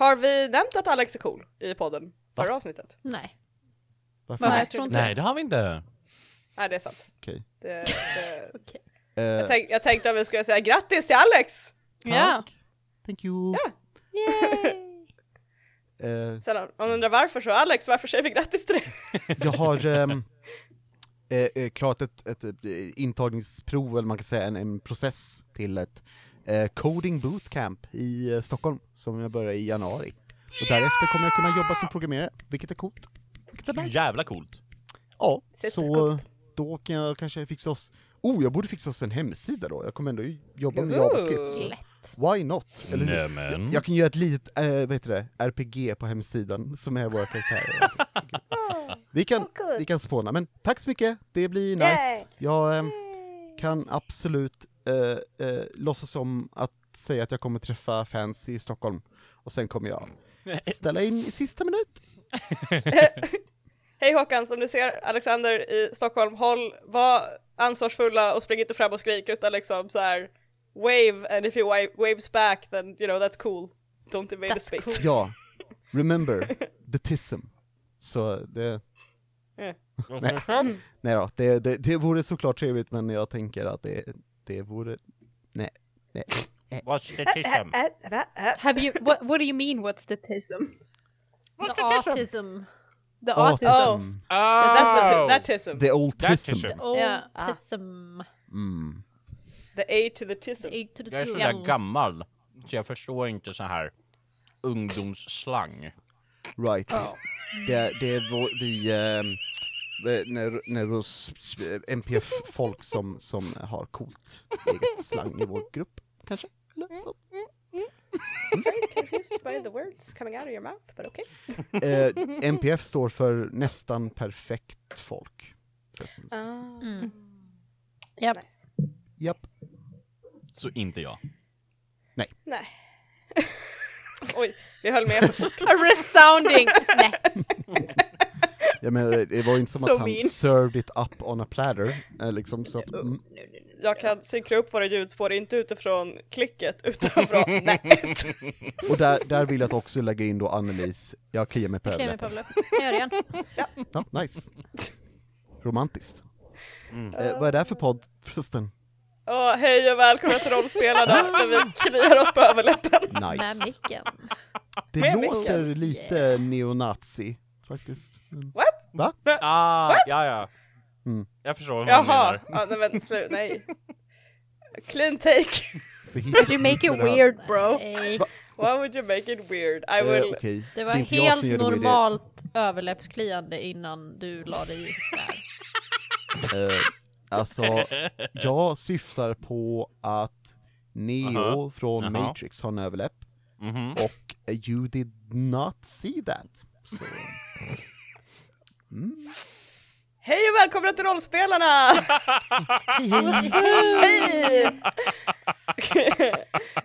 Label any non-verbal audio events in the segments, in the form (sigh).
Har vi nämnt att Alex är cool i podden? Förra avsnittet? Nej. Varför? Nej, jag tror inte Nej, det har vi inte. Nej, det är sant. Okej. Det, det... (laughs) Okej. Eh, Jag, tänk, jag tänkte att vi skulle säga grattis till Alex! Ja. Thank you. Yay! (laughs) Eh, Sen om man undrar varför så Alex, varför säger vi grattis till dig? (laughs) jag har ehm, eh, eh, klarat ett, ett, eh, intagningsprov, eller man kan säga en, en process till ett eh, coding bootcamp i eh, Stockholm, som jag börjar i januari. Och därefter kommer jag kunna jobba som programmerare, vilket är coolt. Vilket är nice. Jävla coolt. Ja, så coolt. då kan jag kanske fixa oss... Oh, jag borde fixa oss en hemsida då, jag kommer ändå jobba med. JavaScript. så Lätt. Why not? Eller hur? Nämen. Jag kan göra ett litet, äh, vad heter det, RPG på hemsidan som är våra karaktärer. (laughs) Vi kan, Oh, vi kan spåna, men tack så mycket, det blir nice. Yay. Jag ehm, kan absolut äh, äh, låtsas som att säga att jag kommer träffa fans i Stockholm, och sen kommer jag ställa in i sista minut. (laughs) Hej Håkan, som du ser Alexander i Stockholm, håll, var ansvarsfulla och spring inte fram och skrik utan liksom så här wave and if he wa- waves back then you know that's cool. Don't invade the That's space. cool. Ja, (laughs) remember, the tism. Så det, nej då, det, det, det vore såklart trevligt, men jag tänker att det, det vore, nej, nej. What's the tism? Have you? What? What do you mean? What's the tism? The autism. The Autism. autism. That's the Oh! that tism. The old That tism. tism. The Ah. autism. Mm. The A to the tism. The to the Jag är så two. där gammal, så jag förstår inte så här ungdomsslang. Right. Det, det är vår, vi, ehm, eh, oss eh, MPF-folk som, som har coolt eget slang i vår grupp, kanske? Eller? Ja. Very confused by the words coming out of your mouth, but okay. Eh, MPF står för nästan perfekt folk. förresten. Mm. Yep. Nice. Japp. Så inte jag. Nej. (laughs) Oj, vi höll med. A resounding. Nej. (laughs) (laughs) Jag menar, det var inte som So att han mean. served it up on a platter, eh, liksom så att, Oh, mm. Jag kan synkra upp våra ljudspår, inte utifrån klicket, utan (laughs) från nej. Och där, där vill jag att också lägga in då Annelies, jag kliar mig på Jag kliar mig på överläppen. överläppen. Jag gör det igen. (laughs) Ja, nice. Romantiskt. Mm. Eh, vad är det här för podd förresten? Åh, hej och välkomna till Rollspelarna, där vi kliar oss på överläppen. Med Nice. micken. Det Med låter micken. lite neonazi, faktiskt. What? Va? Ah, ja ja. Mm. Jag förstår vad Jaha, menar. ja, nej men slut, nej. Clean take. (laughs) Did you make it det weird, bro? Va? Why would you make it weird? I Eh, will... Det var inte jag helt som gör det weird. normalt överläppskliande innan du la dig där. (laughs) Eh, alltså, jag syftar på att Neo Aha. från Jaha. Matrix har en överläpp, Mhm. och eh, you did not see that. Så. Mm. Hej och välkomna till Rollspelarna! (laughs) Hej!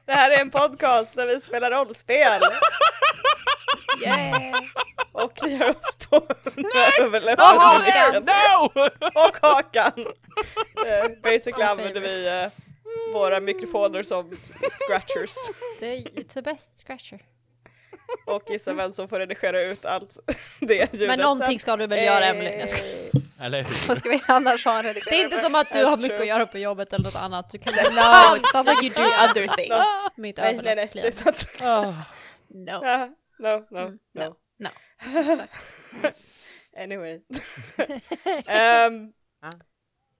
Det här är en podcast där vi spelar rollspel Yeah. och kliar oss på överläppen. Och hakan! No! Och hakan! Basically använder vi eh, våra mikrofoner som scratchers Det är it's the best scratcher. Och gissa vem som får redigera ut allt (laughs) det ljudet Men någonting ska du väl göra Emelie? Jag skojar. Eh, Eller hur? Vad ska vi annars ha en redigering? Det är inte som att du That's har mycket true. att göra på jobbet eller något annat. Du kan No, it's not like you do other things. mitt Nej, nej, nej, det är sant. No. Ah, no, no, Mm, no. no. No. (laughs) Anyway. (laughs) Ehm,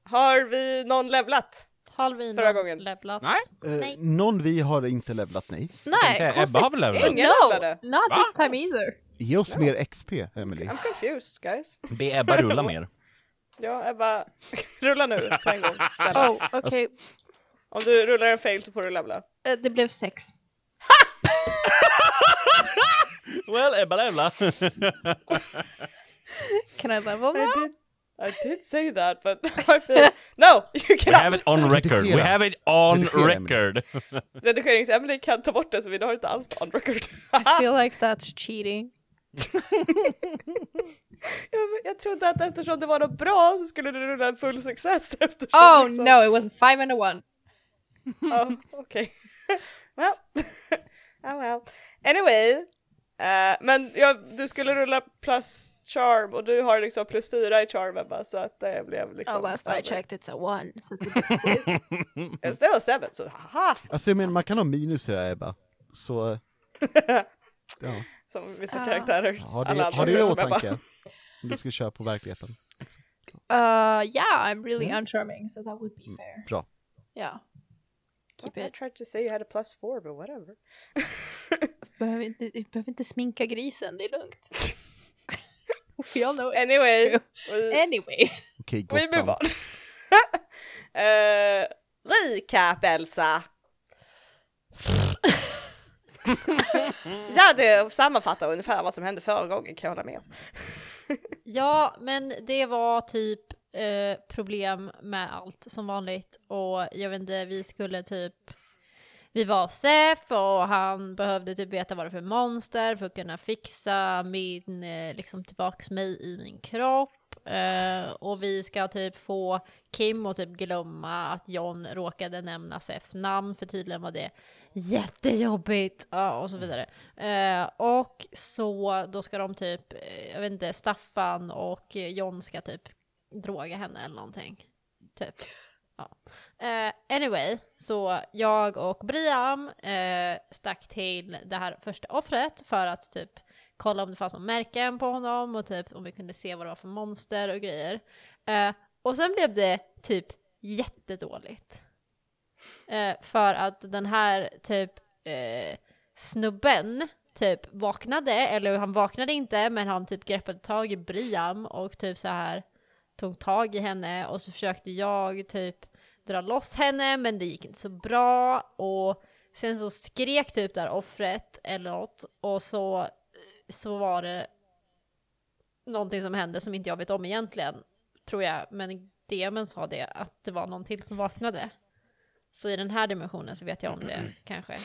har vi någon levlat? Har vi Förra någon gången. levlat? Nej. Eh, Nej. någon vi har inte levlat, nej. Nej, Säga, Ebba har väl levlat? Ingen No, not Va? this time either. Ge oss mer XP, Emily. I'm confused guys. Be Ebba rulla mer. Ja, Ebba, (laughs) rulla nu på en gång. Snälla. Oh, okej. Om du rullar en fail så får du levla. Eh, Det blev sex. (laughs) Well, Ebba levla. Can I level I now? I did say that but (laughs) I feel... No! You We cannot! have it on record. We have it on record. (laughs) Redigerings-Emily kan ta bort det så vi har inte alls på on record. I feel like that's cheating. (laughs) jag, jag trodde att eftersom det var något bra så skulle du rulla en full success eftersom Oh liksom... no, it was a five and a one. Oh, okej. well. oh well. Anyway. Eh, men ja, du skulle rulla plus charm och du har liksom plus fyra i charm Ebba så att det blev liksom... Oh, last I checked it's a one. Så det It's still a seven, så haha! Alltså jag menar, man kan ha minus i det här Ebba. Så, (laughs) ja. Som vissa Ah. karaktärer. Har Alla det, andra har det i åtanke? Om du ska köra på verkligheten. Uh, yeah, I'm really Mm. uncharming, so that would be fair. Bra. Yeah. Keep I it. tried to say you had a plus four, but whatever. (laughs) Behöver inte, du behöver inte sminka grisen, det är lugnt. (laughs) (laughs) We all know it's Anyway, true. Anyways. Okej, we move on. (laughs) uh, recap Elsa! (laughs) ja, det sammanfattar ungefär vad som hände förra gången kan jag hålla med om. Ja, men det var typ eh, problem med allt som vanligt och jag vet inte, vi skulle typ vi var Zeff och han behövde typ veta vad det var för monster för att kunna fixa min, eh, liksom tillbaks mig i min kropp. Eh, och vi ska typ få Kim att typ glömma att John råkade nämna Sef namn för tydligen var det jättejobbigt ja, och så vidare. Eh, och så då ska de typ, eh, jag vet inte, Staffan och John ska typ droga henne eller någonting. Typ. Ja. Uh, anyway, så jag och Briam uh, eh, stack till det här första offret för att typ kolla om det fanns någon märken på honom och typ om vi kunde se vad det var för monster och grejer. Uh, och sen blev det typ jättedåligt. Uh, för att den här typ uh, snubben typ vaknade, eller han vaknade inte men han typ greppade tag i Briam och typ så här tog tag i henne och så försökte jag typ dra loss henne men det gick inte så bra och sen så skrek typ där offret eller något och så, så var det någonting som hände som inte jag vet om egentligen tror jag men demen sa det att det var någon till som vaknade. Så i den här dimensionen så vet jag om det kanske.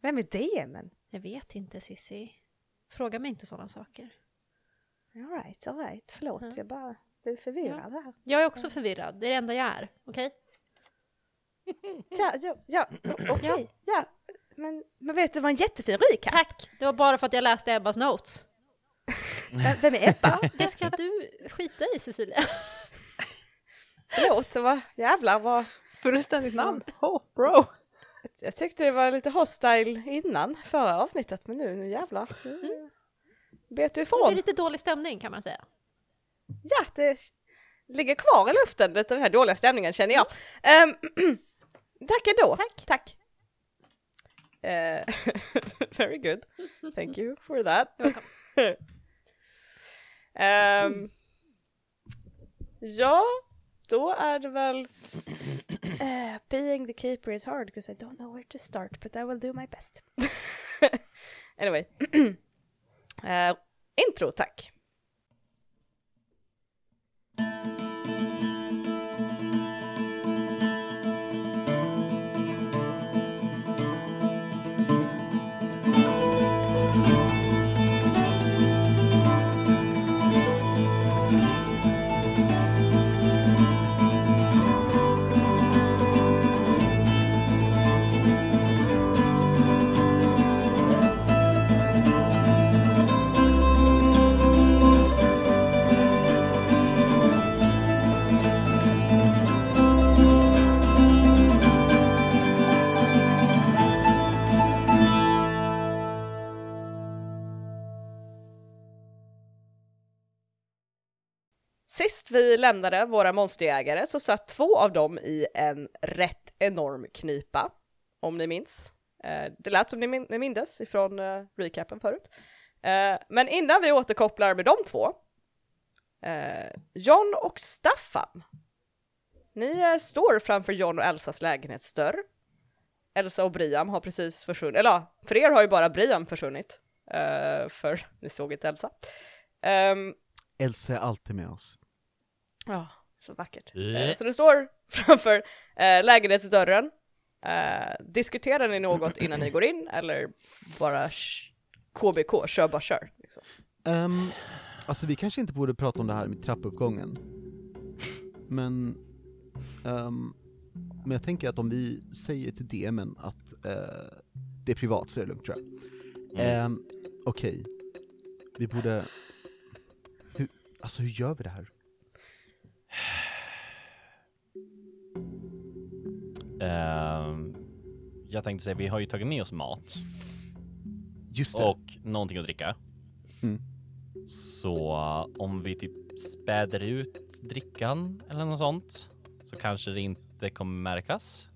Vem är det men? Jag vet inte Sissi. Fråga mig inte sådana saker. Alright, alright, förlåt Ja. jag bara blev förvirrad här. Jag är också förvirrad, det är det enda jag är. Okej? Ja, ja, (clears throat) ja o- okej, ja. Men, men vet du vad en jättefin recap? Tack! Det var bara för att jag läste Ebbas notes. Vem- är Ebba? (laughs) Det ska du skita i Cecilia. (laughs) Förlåt, det var jävlar vad... Fullständigt namn. Oh, bro. Jag tyckte det var lite hostile innan förra avsnittet men nu, nu jävlar. Nu bet du Det är ifrån. lite dålig stämning kan man säga. Ja, det ligger kvar i luften den här dåliga stämningen känner jag. Ehm, (clears throat) tack ändå. Tack. Tack. Eh, (laughs) very good. Thank you for that. (laughs) Ehm, ja, då är det väl eh, being the keeper is hard because I don't know where to start but I will do my best. (laughs) anyway. (clears throat) Eh, intro tack. Sist vi lämnade våra monsterjägare så satt två av dem i en rätt enorm knipa, om ni minns. Eh, det lät som ni, min- ni mindes ifrån eh, recapen förut. Eh, men innan vi återkopplar med de två, John och Staffan. Ni står framför John och Elsas lägenhetsdörr. Elsa och Briam har precis försvunnit, eller ja, för er har ju bara Briam försvunnit. för ni såg inte Elsa. Ehm, Elsa är alltid med oss. Ja, så vackert. Eh, Så du står (laughs) framför eh, lägenhetsdörren. Eh, diskuterar ni något innan ni går in eller bara KBK, kör bara kör? Liksom. Um, alltså vi kanske inte borde prata om det här med trappuppgången. Men, ehm, men jag tänker att om vi säger till DMen att eh, det är privat så är det lugnt tror jag. Ehm, Okej. Vi borde... Hur, alltså hur gör vi det här? Jag tänkte säga, vi har ju tagit med oss mat Just det. och någonting att dricka. Mm. Så om vi typ späder ut drickan eller något sånt så kanske det inte kommer märkas.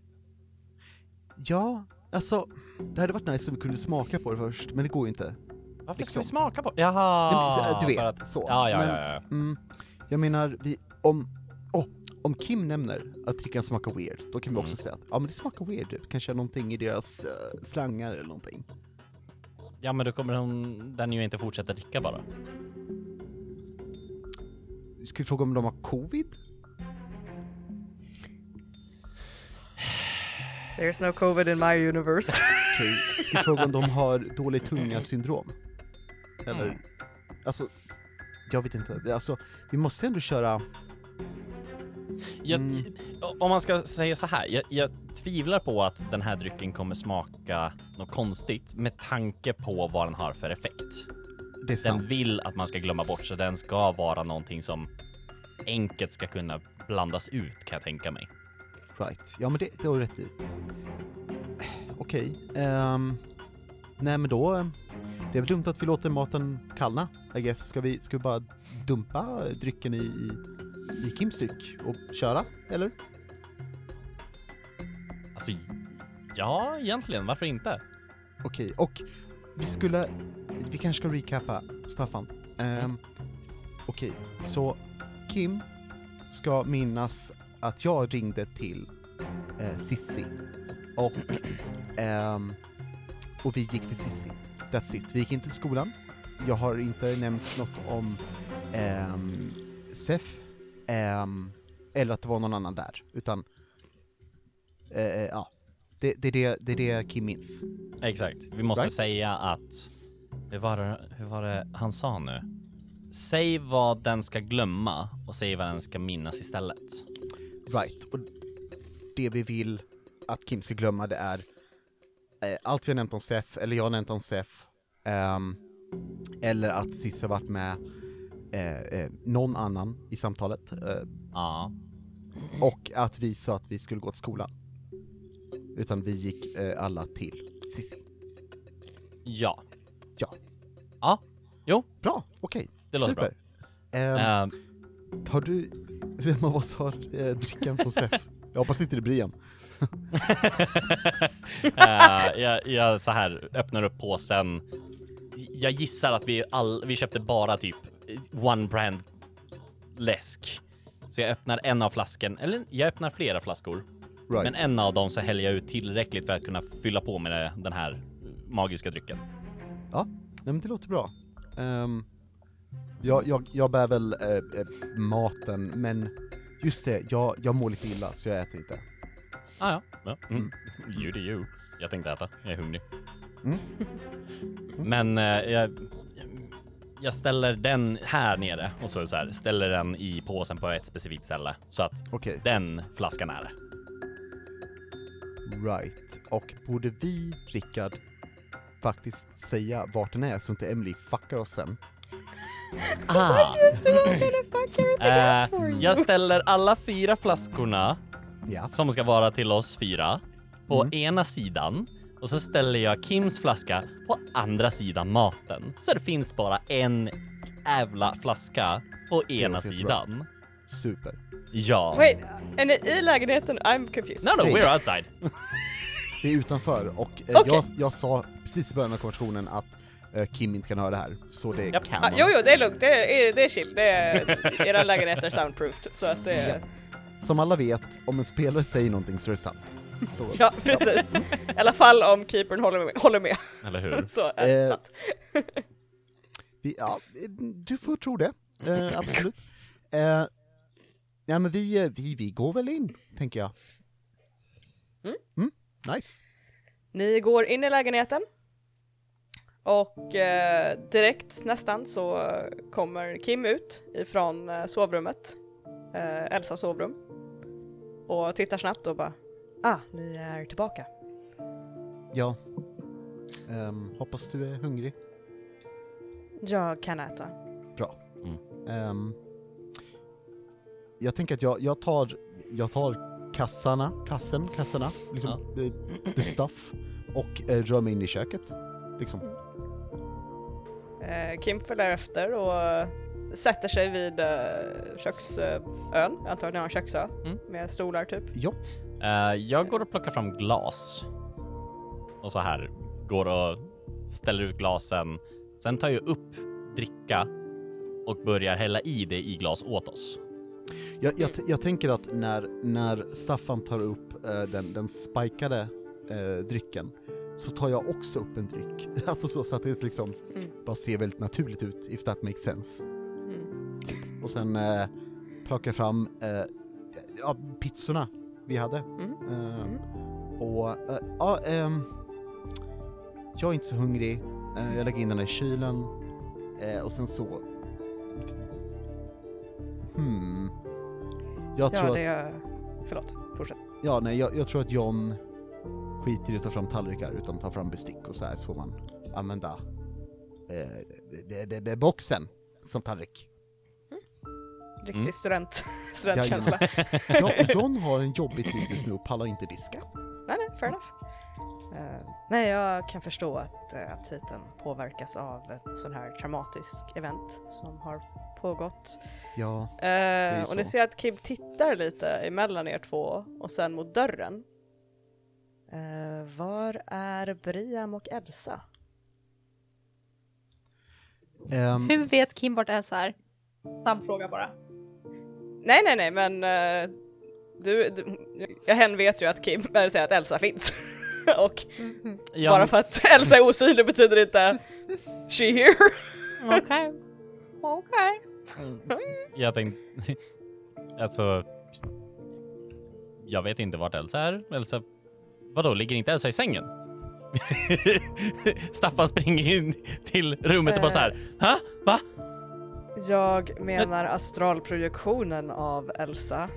Ja, alltså det hade varit nice om vi kunde smaka på det först, men det går ju inte. Varför Liksom. ska vi smaka på? Jaha! Nej, men, så, du vet, att- så. Ja, ja, men, ja, ja. Mm, jag menar, vi, om, om Kim nämner att drickan smakar weird, då kan vi också Mm. säga att ja men det smakar weird typ. kanske någonting i deras uh, slangar eller någonting. Ja, men då kommer hon, den ju inte fortsätta dricka bara. Ska vi fråga om de har covid? There's no covid in my universe. (laughs) Okej, ska vi fråga om de har dålig tunga-syndrom? Eller, Mm. alltså, jag vet inte, alltså, vi måste ändå köra, Jag, Mm. Om man ska säga så här, jag, jag tvivlar på att den här drycken kommer smaka något konstigt med tanke på vad den har för effekt. det är sant. Den vill att man ska glömma bort, så den ska vara någonting som enkelt ska kunna blandas ut kan jag tänka mig. Right, ja men det, det har du rätt i. Okej, ehm, nej men då, det är väl dumt att vi låter maten kallna, I guess. Ska vi, ska vi bara dumpa drycken i, i, i Kims dryck och köra, eller? Alltså, ja, egentligen, varför inte? Okej, och vi skulle, vi kanske ska recapa, Staffan. Um, Okej, så Kim ska minnas att jag ringde till eh, Sissi och, ehm, och vi gick till Sissi. That's it. Vi gick inte till skolan. Jag har inte nämnt något om um, SEF ehm, eller att det var någon annan där, utan eh, ja, det, det, är det, det är det Kim minns. Exakt, vi måste Right. säga att, hur var, det, hur var det han sa nu? Säg vad den ska glömma och säg vad den ska minnas istället. Right, och det vi vill att Kim ska glömma det är eh, allt vi har nämnt om SEF, eller jag har nämnt om SEF, ehm, eller att Cissi har varit med eh, eh, någon annan i samtalet, eh, Ja, och att vi sa att vi skulle gå till skolan. Utan vi gick eh, alla till Cissi. ja. Ja. Ja, jo, Bra, okej. det låter Super. bra. Ehm, Ehm, Har du, vem av oss har eh, drickan på SEF? Jag hoppas inte det är Brian. (laughs) Eh, jag, jag så här öppnar upp påsen. Jag gissar att vi all, vi köpte bara typ one brand läsk. Så jag öppnar en av flasken, eller jag öppnar flera flaskor. Right. Men en av dem så häller jag ut tillräckligt för att kunna fylla på med den här magiska drycken. Ja, nej, men det låter bra. Ehm, jag, jag, jag bär väl eh, eh, maten, men just det, jag, jag mår lite illa så jag äter inte. Ah, ja, ja. Mm. You do you. Jag tänkte äta, jag är hungrig. Mm. Men eh, jag, jag ställer den här nere och så, så här, ställer den i påsen på ett specifikt ställe så att Okej, den flaskan är right. Och borde vi, Rickard, faktiskt säga vart den är så inte Emily fuckar oss sen? Ah. (laughs) Eh, jag ställer alla fyra flaskorna Ja. som ska vara till oss fyra på Mm. ena sidan och så ställer jag Kims flaska på andra sidan maten. Så det finns bara en jävla flaska på ena sidan. Super. Ja. Wait, är ni i lägenheten? I'm confused. No, no, Nej. we're outside. (laughs) Vi är utanför och eh, Okej. jag, jag sa precis i början av konversationen att eh, Kim inte kan höra det här, så det Japp. kan Ah, jo, jo, det är lugnt. Det är, det är chill. Det är, era lägenheter är soundproofed. Så att det är... Som alla vet, om en spelare säger någonting så är det sant. Så, Ja, precis. I alla fall om keepern håller med. Håller med. Eller hur? (laughs) Så det Eh, sant. Vi, ja, eh, du får tro det, eh, absolut. Eh, ja men vi, eh, vi, vi går väl in, tänker jag. Mm. Mm, nice. Ni går in i lägenheten. Och eh, direkt nästan så kommer Kim ut ifrån eh, sovrummet. Eh, Elsas sovrum. Och tittar snabbt och bara Ah, ni är tillbaka. Ja. Ehm, hoppas du är hungrig. Jag kan äta. Bra. Mm. Ehm, jag tänker att jag, jag tar, jag tar kassarna, kassen, kassorna, liksom, the, the stuff, och eh, rör mig in i köket. Liksom. Eh, Kim följer efter och eh, sätter sig vid uh, köksön. Jag antar att ni har en köksö Mm. med stolar typ. Ja, Eh, jag går och plockar fram glas. Och så här, går och ställer ut glasen. Sen tar jag upp dricka och börjar hälla i det i glas åt oss. jag, jag, jag tänker att när, när Staffan tar upp eh, den, den spikade eh, drycken, så tar jag också upp en dryck. (laughs) Alltså så, så att det liksom Mm. bara ser väldigt naturligt ut, if that makes sense. Mm. Och sen eh, plockar jag fram eh, ja, pizzorna vi hade. Mm. Mm. Och eh, ja, ehm, jag är inte så hungrig. Eh, jag lägger in den i kylen. Och sen så... Hmm. Jag tror Ja, att, det är... Förlåt, fortsätt. ja, nej, jag, jag tror att John skiter i att ta fram tallrikar utan tar fram bestick och så här så får man använda eh, det, det, det, boxen som tallrik. Riktig Mm. student, (laughs) studentkänsla. Ja, (laughs) John har en jobbig tid just nu och pallar inte diska. nej, nej, fair enough. Eh, nej, jag kan förstå att uh, titeln påverkas av ett sån här traumatisk event som har pågått. Ja, Eh, är och ni ser att Kim tittar lite emellan er två och sen mot dörren. Eh, var är Briam och Elsa? ehm, Hur vet Kim vart Elsa är? Snabb fråga bara. Nej, nej, nej, men eh, du, du, hen vet ju att Kim, säger att Elsa finns. (laughs) och Mhm. Ja, bara för att Elsa är osynlig betyder inte she here. (laughs) Okej. Okej. Jag tänkte... (laughs) alltså... Jag vet inte vart Elsa är. Elsa... Vadå, ligger inte Elsa i sängen? Staffan springer in till rummet och bara så här. Ha? Va? Jag menar astralprojektionen av Elsa.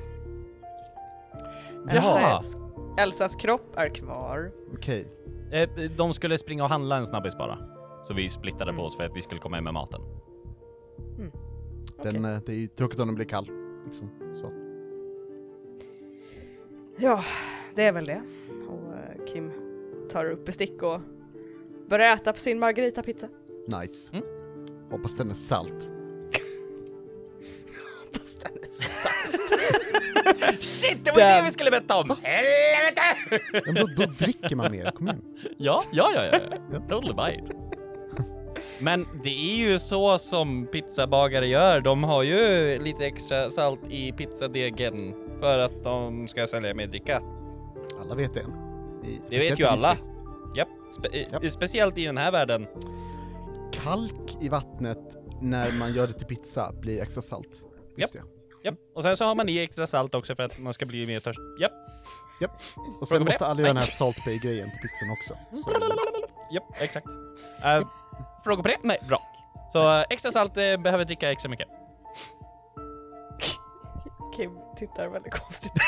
Jaha. Elsas, Elsas kropp är kvar. okej. Eh, de skulle springa och handla en snabbis bara. Så vi splittade på oss för att vi skulle komma hem med maten. Den, eh, det är ju tråkigt om den blir kall. Liksom. Så. Ja, det är väl det. Och eh, Kim tar upp bestick och börjar äta på sin margaritapizza. Nice. Mm. Hoppas den är salt. Salt. (laughs) Shit, det var ju det vi skulle berätta om! Helvete! Ja, men då, då dricker man mer, kom igen. Ja, ja, ja, ja. Ja. Totally it. Men det är ju så som pizzabagare gör. De har ju lite extra salt i pizzadegen för att de ska sälja mer dricka. Alla vet det. I, Det vet ju alla. Japp, spe Japp. speciellt i den här världen. Kalk i vattnet när man gör det till pizza blir extra salt. Just det. Japp. Och sen så har man i extra salt också för att man ska bli mer törst. Japp, Och Fråga sen måste alla göra den här. Salt Bay-grejen på pizzan också. Så, japp, exakt. Uh, frågor på det? Nej, bra. Så eh, extra salt eh, behöver dricka extra mycket. Kim tittar väldigt konstigt (laughs)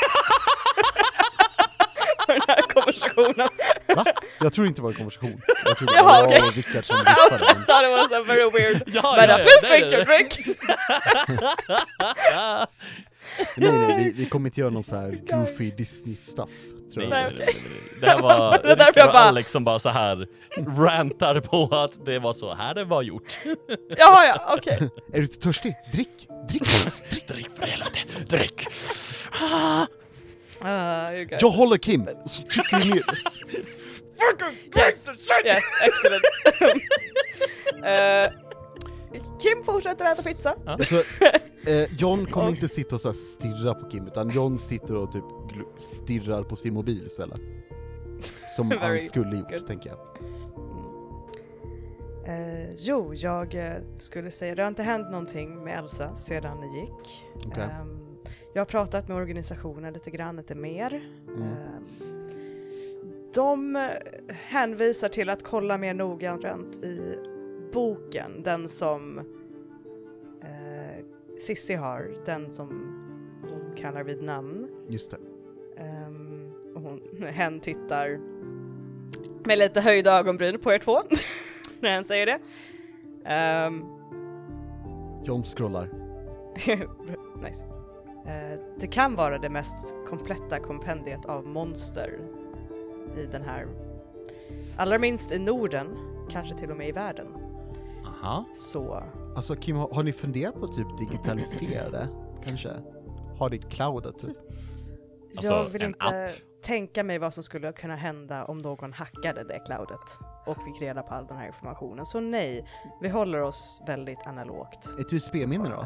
på den här konversationen. va? Jag tror inte det var en konversation. Jag tror det var jag och Rickard som Jag thought it was a very weird Ja, But uh, please nej, drink your drink! (laughs) nej. Nej, vi, vi kommer inte göra någon så här goofy Disney-stuff. Nej, nej, nej, nej. Det här var (laughs) Det Rickard och bara- Alex som bara så här rantar på att det var så här det var gjort. (laughs) Jaha ja, okej. Är du inte törstig? Drick! Drick! Drick, drick för helvete, drick! Ah. Uh, guys Jag håller Kim! Och så trycker du ner. (laughs) Yes, yes, excellent. (laughs) Eh, Kim fortsätter äta pizza. Jag tror eh, John kommer inte sitta och så här stirra på Kim, utan John sitter och typ stirrar på sin mobil istället. Som (laughs) han skulle gjort, good. tänker jag. Eh, jo, jag eh, skulle säga, det har inte hänt någonting med Elsa sedan ni gick. Okej. Ehm, jag har pratat med organisationen lite grann, lite mer. Mm. Ehm, de eh, hänvisar till att kolla mer noggrant i boken, den som eh, Sissi har, den som hon kallar vid namn. Just det. Ehm, och hon, (laughs) hen tittar med lite höjda ögonbryn på er två (laughs) när hen säger det. Ehm, John scrollar. (laughs) nice. Eh, det kan vara det mest kompletta kompendiet av monster i den här, allra minst i Norden, kanske till och med i världen. Aha. Så Alltså Kim, har, har ni funderat på typ digitalisera det? (laughs) Kanske? Ha det cloudet typ? Alltså, jag vill en inte tänka mig vad som skulle kunna hända om någon hackade det cloudet och fick reda på all den här informationen. Så nej, vi håller oss väldigt analogt. Ett USB-minne då?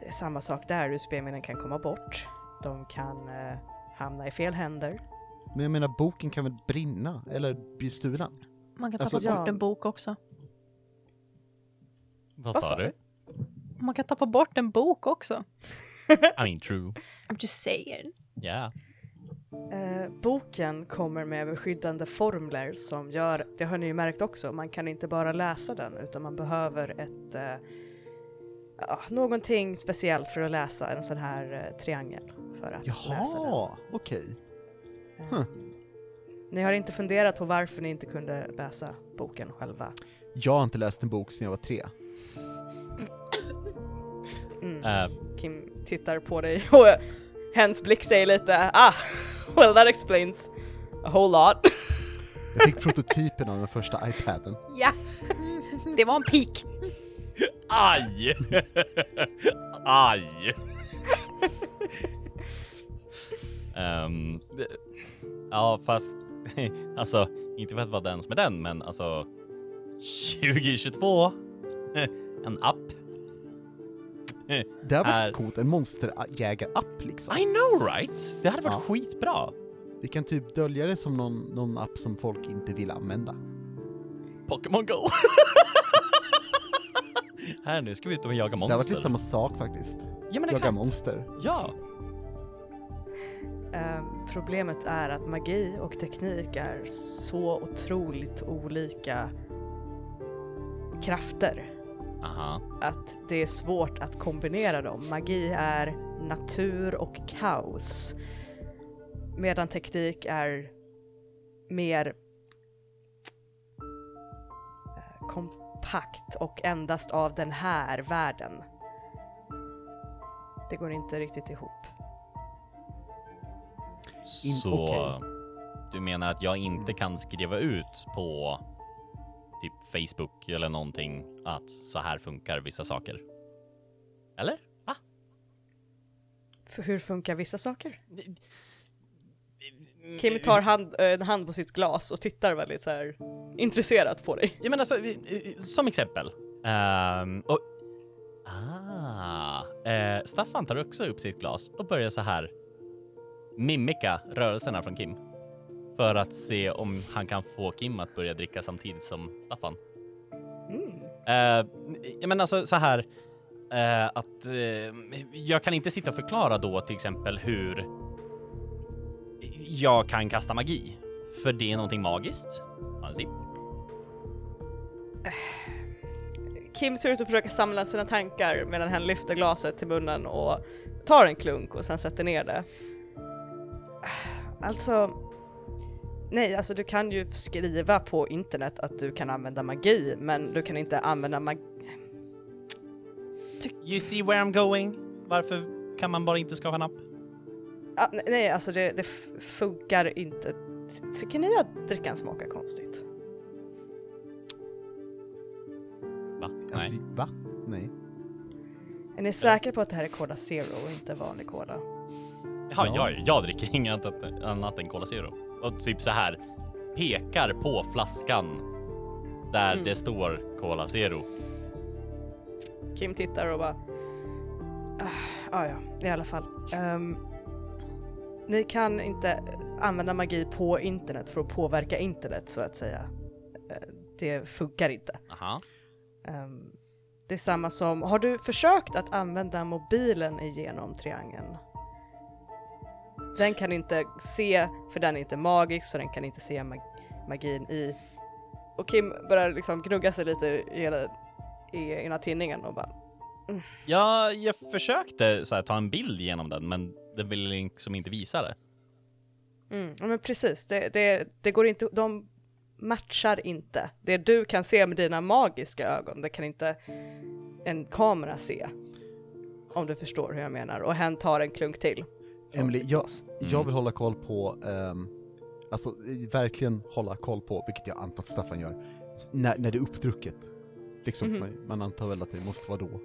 Det är samma sak där, USB-minnen kan komma bort. De kan eh, hamna i fel händer. Men jag menar boken kan väl brinna? Eller bli stulen? Man kan Alltså, tappa ja. bort en bok också. Vad Vad sa du? Man kan tappa bort en bok också. (laughs) I mean true. I'm just saying. Yeah. Eh, boken kommer med beskyddande formler som gör, det har ni ju märkt också, man kan inte bara läsa den utan man behöver ett eh, ja, någonting speciellt för att läsa en sån här eh, triangel för att läsa den. Jaha, okej. Eh, Ni har inte funderat på varför ni inte kunde läsa boken själva? Jag har inte läst en bok sedan jag var tre. Mm. Eh, Kim tittar på dig (laughs) och hens blick säger lite ah, well that explains a whole lot. Jag fick prototypen av den första iPaden. Ja, det var en pik. Aj! aj! Det- ja, fast (laughs) alltså inte för att vara den som är den, men alltså 2022. (laughs) En app. Det har varit Är- coolt, en monsterjägar-app liksom. I know right? Det hade varit Ja. skitbra. Vi kan typ dölja det som någon, någon app som folk inte vill använda. Pokémon Go. (laughs) Här nu ska vi ut och jaga Det har monster. varit lite samma sak faktiskt. Ja men Jaga exakt. monster. Ja. Ehm, problemet är att magi och teknik är så otroligt olika krafter Aha. att det är svårt att kombinera dem. Magi är natur och kaos medan teknik är mer eh, kompakt och endast av den här världen. Det går inte riktigt ihop. In- Så okej. du menar att jag inte kan skriva ut på typ Facebook eller någonting att så här funkar vissa saker? Eller? Va? För hur funkar vissa saker? Kim tar hand, eh, en hand på sitt glas och tittar väldigt så här intresserat på dig. Jag menar så, vi- som exempel. Ehm, och, ah, eh, Staffan tar också upp sitt glas och börjar så här mimika rörelserna från Kim. För att se om han kan få Kim att börja dricka samtidigt som Staffan. Mm. Uh, jag menar alltså så här eh, att eh, jag kan inte sitta och förklara då till exempel hur jag kan kasta magi. För det är någonting magiskt. (sighs) Kim ser ut att försöka samla sina tankar medan han lyfter glaset till munnen och tar en klunk och sen sätter ner det. (sighs) Alltså, nej, alltså du kan ju skriva på internet att du kan använda magi, men du kan inte använda magi. You see where I'm going? Varför kan man bara inte skapa en app? Ah, nej, alltså det, det funkar inte. Tycker ni att drickan smakar konstigt? Va? Alltså, Nej. va? Nej. Är ni säkra på att det här är Cola Zero och inte vanlig Cola? Ja, Ja. jag, jag dricker inget annat, än Cola Zero. Och typ så här pekar på flaskan där Mm. det står Cola Zero. Kim tittar och bara... Ah, ah, ja, i alla fall. Ehm, ni kan inte använda magi på internet för att påverka internet så att säga. Eh, det funkar inte. Aha. Ehm, det är samma som, har du försökt att använda mobilen igenom triangeln? Den kan inte se, för den är inte magisk, så den kan inte se mag- magin i. Och Kim börjar liksom gnugga sig lite i, ena- i ena tinningen och bara Ja, jag försökte så här, ta en bild genom den, men den ville liksom inte visa det. Mm, ja, men precis, det, det, det går inte, de matchar inte. Det du kan se med dina magiska ögon, det kan inte en kamera se. Om du förstår hur jag menar. Och hen tar en klunk till. Emily, jag, jag vill hålla koll på, ehm, alltså verkligen hålla koll på, vilket jag antar att Staffan gör, när, när det är uppdrucket. Liksom, Mhm. man, man antar väl att det måste vara då,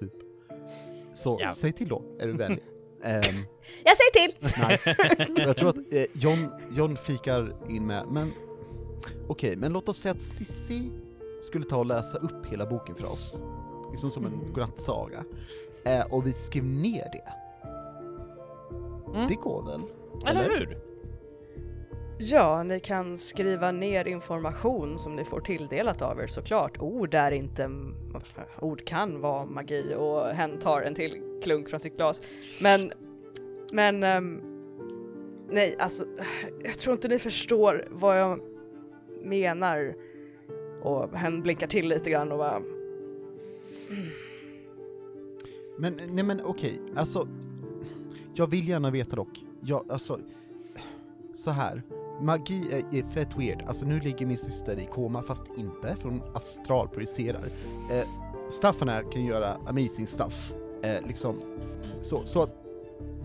typ. Så Ja. säg till då, är du vänlig. (laughs) Ehm, (laughs) Jag säger till! nice. (laughs) jag tror att eh, John, John flikar in med, men okej, men låt oss säga att Sissi skulle ta och läsa upp hela boken för oss, liksom som en godnattsaga, eh, och vi skrev ner det. Mm. Det går väl? Eller hur? Ja, ni kan skriva ner information som ni får tilldelat av er såklart. Ord är inte... Ord kan vara magi och hen tar en till klunk från sitt glas. Men... Men... Um, nej, alltså... Jag tror inte ni förstår vad jag menar. Och hen blinkar till lite grann och bara... Men, nej men okej, alltså, jag vill gärna veta dock, jag, alltså, så här magi är, är fett weird, alltså nu ligger min syster i koma, fast inte, för hon astralprojicerar. Eh, Staffan här kan göra amazing stuff, eh, liksom, så, så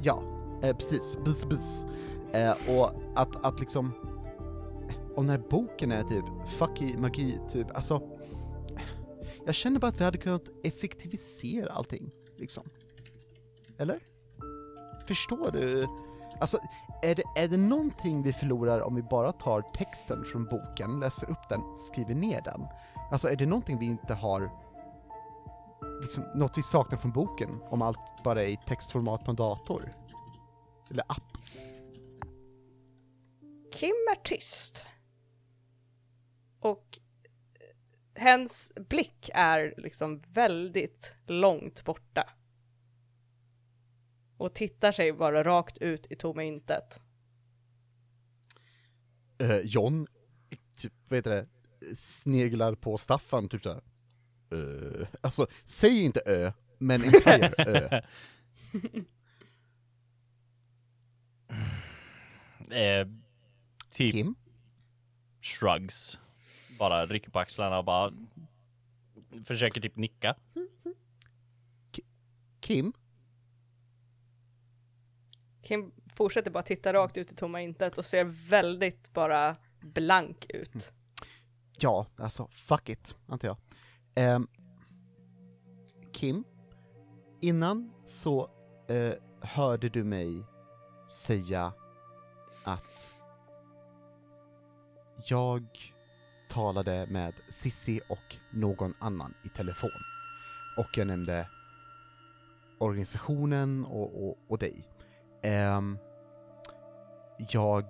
ja, eh, precis, bis, bis. Eh, och att, att liksom, eh, och den här boken är typ, fucky magi, typ, alltså, jag känner bara att vi hade kunnat effektivisera allting, liksom. Eller? Förstår du? Alltså, är det, är det någonting vi förlorar om vi bara tar texten från boken, läser upp den, skriver ner den? Alltså, är det någonting vi inte har, liksom, något vi saknar från boken, om allt bara är i textformat på en dator? Eller app? Kim är tyst. Och eh, hens blick är liksom väldigt långt borta. Och tittar sig bara rakt ut i tomma intet. Eh, John, typ, vad heter det, sneglar på Staffan, typ såhär. Uh, alltså, säg inte ö, men (laughs) implier ö. Eh, typ Kim? shrugs. Bara rycker på axlarna och bara försöker typ nicka. Kim? Kim fortsätter bara titta rakt ut i tomma intet och ser väldigt bara blank ut. Mm. Ja, alltså fuck it, antar jag. Eh, Kim, innan så eh, hörde du mig säga att jag talade med Sissi och någon annan i telefon. Och jag nämnde organisationen och, och, och dig. Ehm, jag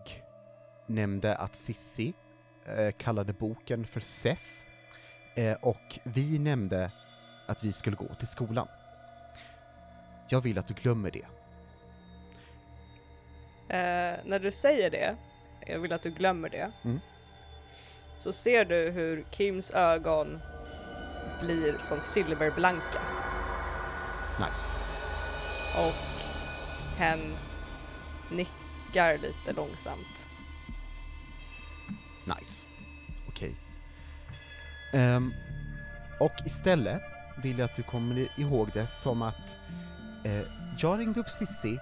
nämnde att Sissi eh, kallade boken för SEF eh, och vi nämnde att vi skulle gå till skolan. Jag vill att du glömmer det. Eh, när du säger det, jag vill att du glömmer det, Mm. så ser du hur Kims ögon blir som silverblanka Nice. och hen nickar lite långsamt. Nice. Okej. Ehm, och istället vill jag att du kommer ihåg det som att eh, jag ringde upp Sissi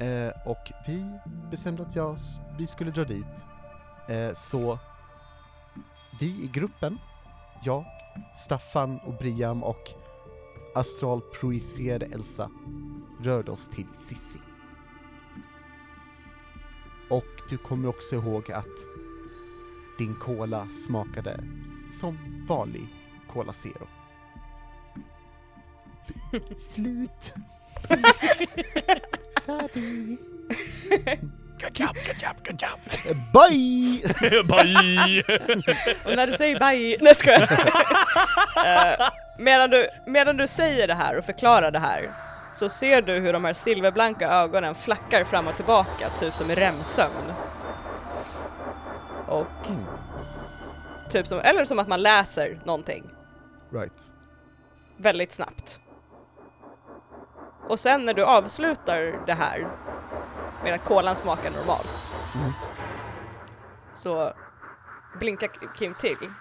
eh, och vi bestämde att jag, vi skulle dra dit. Eh, så vi i gruppen, jag, Staffan och Briam och astralprojicerade Elsa rörde oss till Sissi. Och du kommer också ihåg att din cola smakade som vanlig Cola Zero. (laughs) Slut! (laughs) Färdig! Good job, good job, good job. Bye! (laughs) Bye! Och när du säger bye, nej ska jag. uh, (laughs) medan, du, medan du säger det här och förklarar det här så ser du hur de här silverblanka ögonen flackar fram och tillbaka, typ som i REM-sömn. Och Mm, typ som, eller som att man läser någonting right. väldigt snabbt. Och sen när du avslutar det här med att kolan smakar normalt Mm. så blinkar Kim till.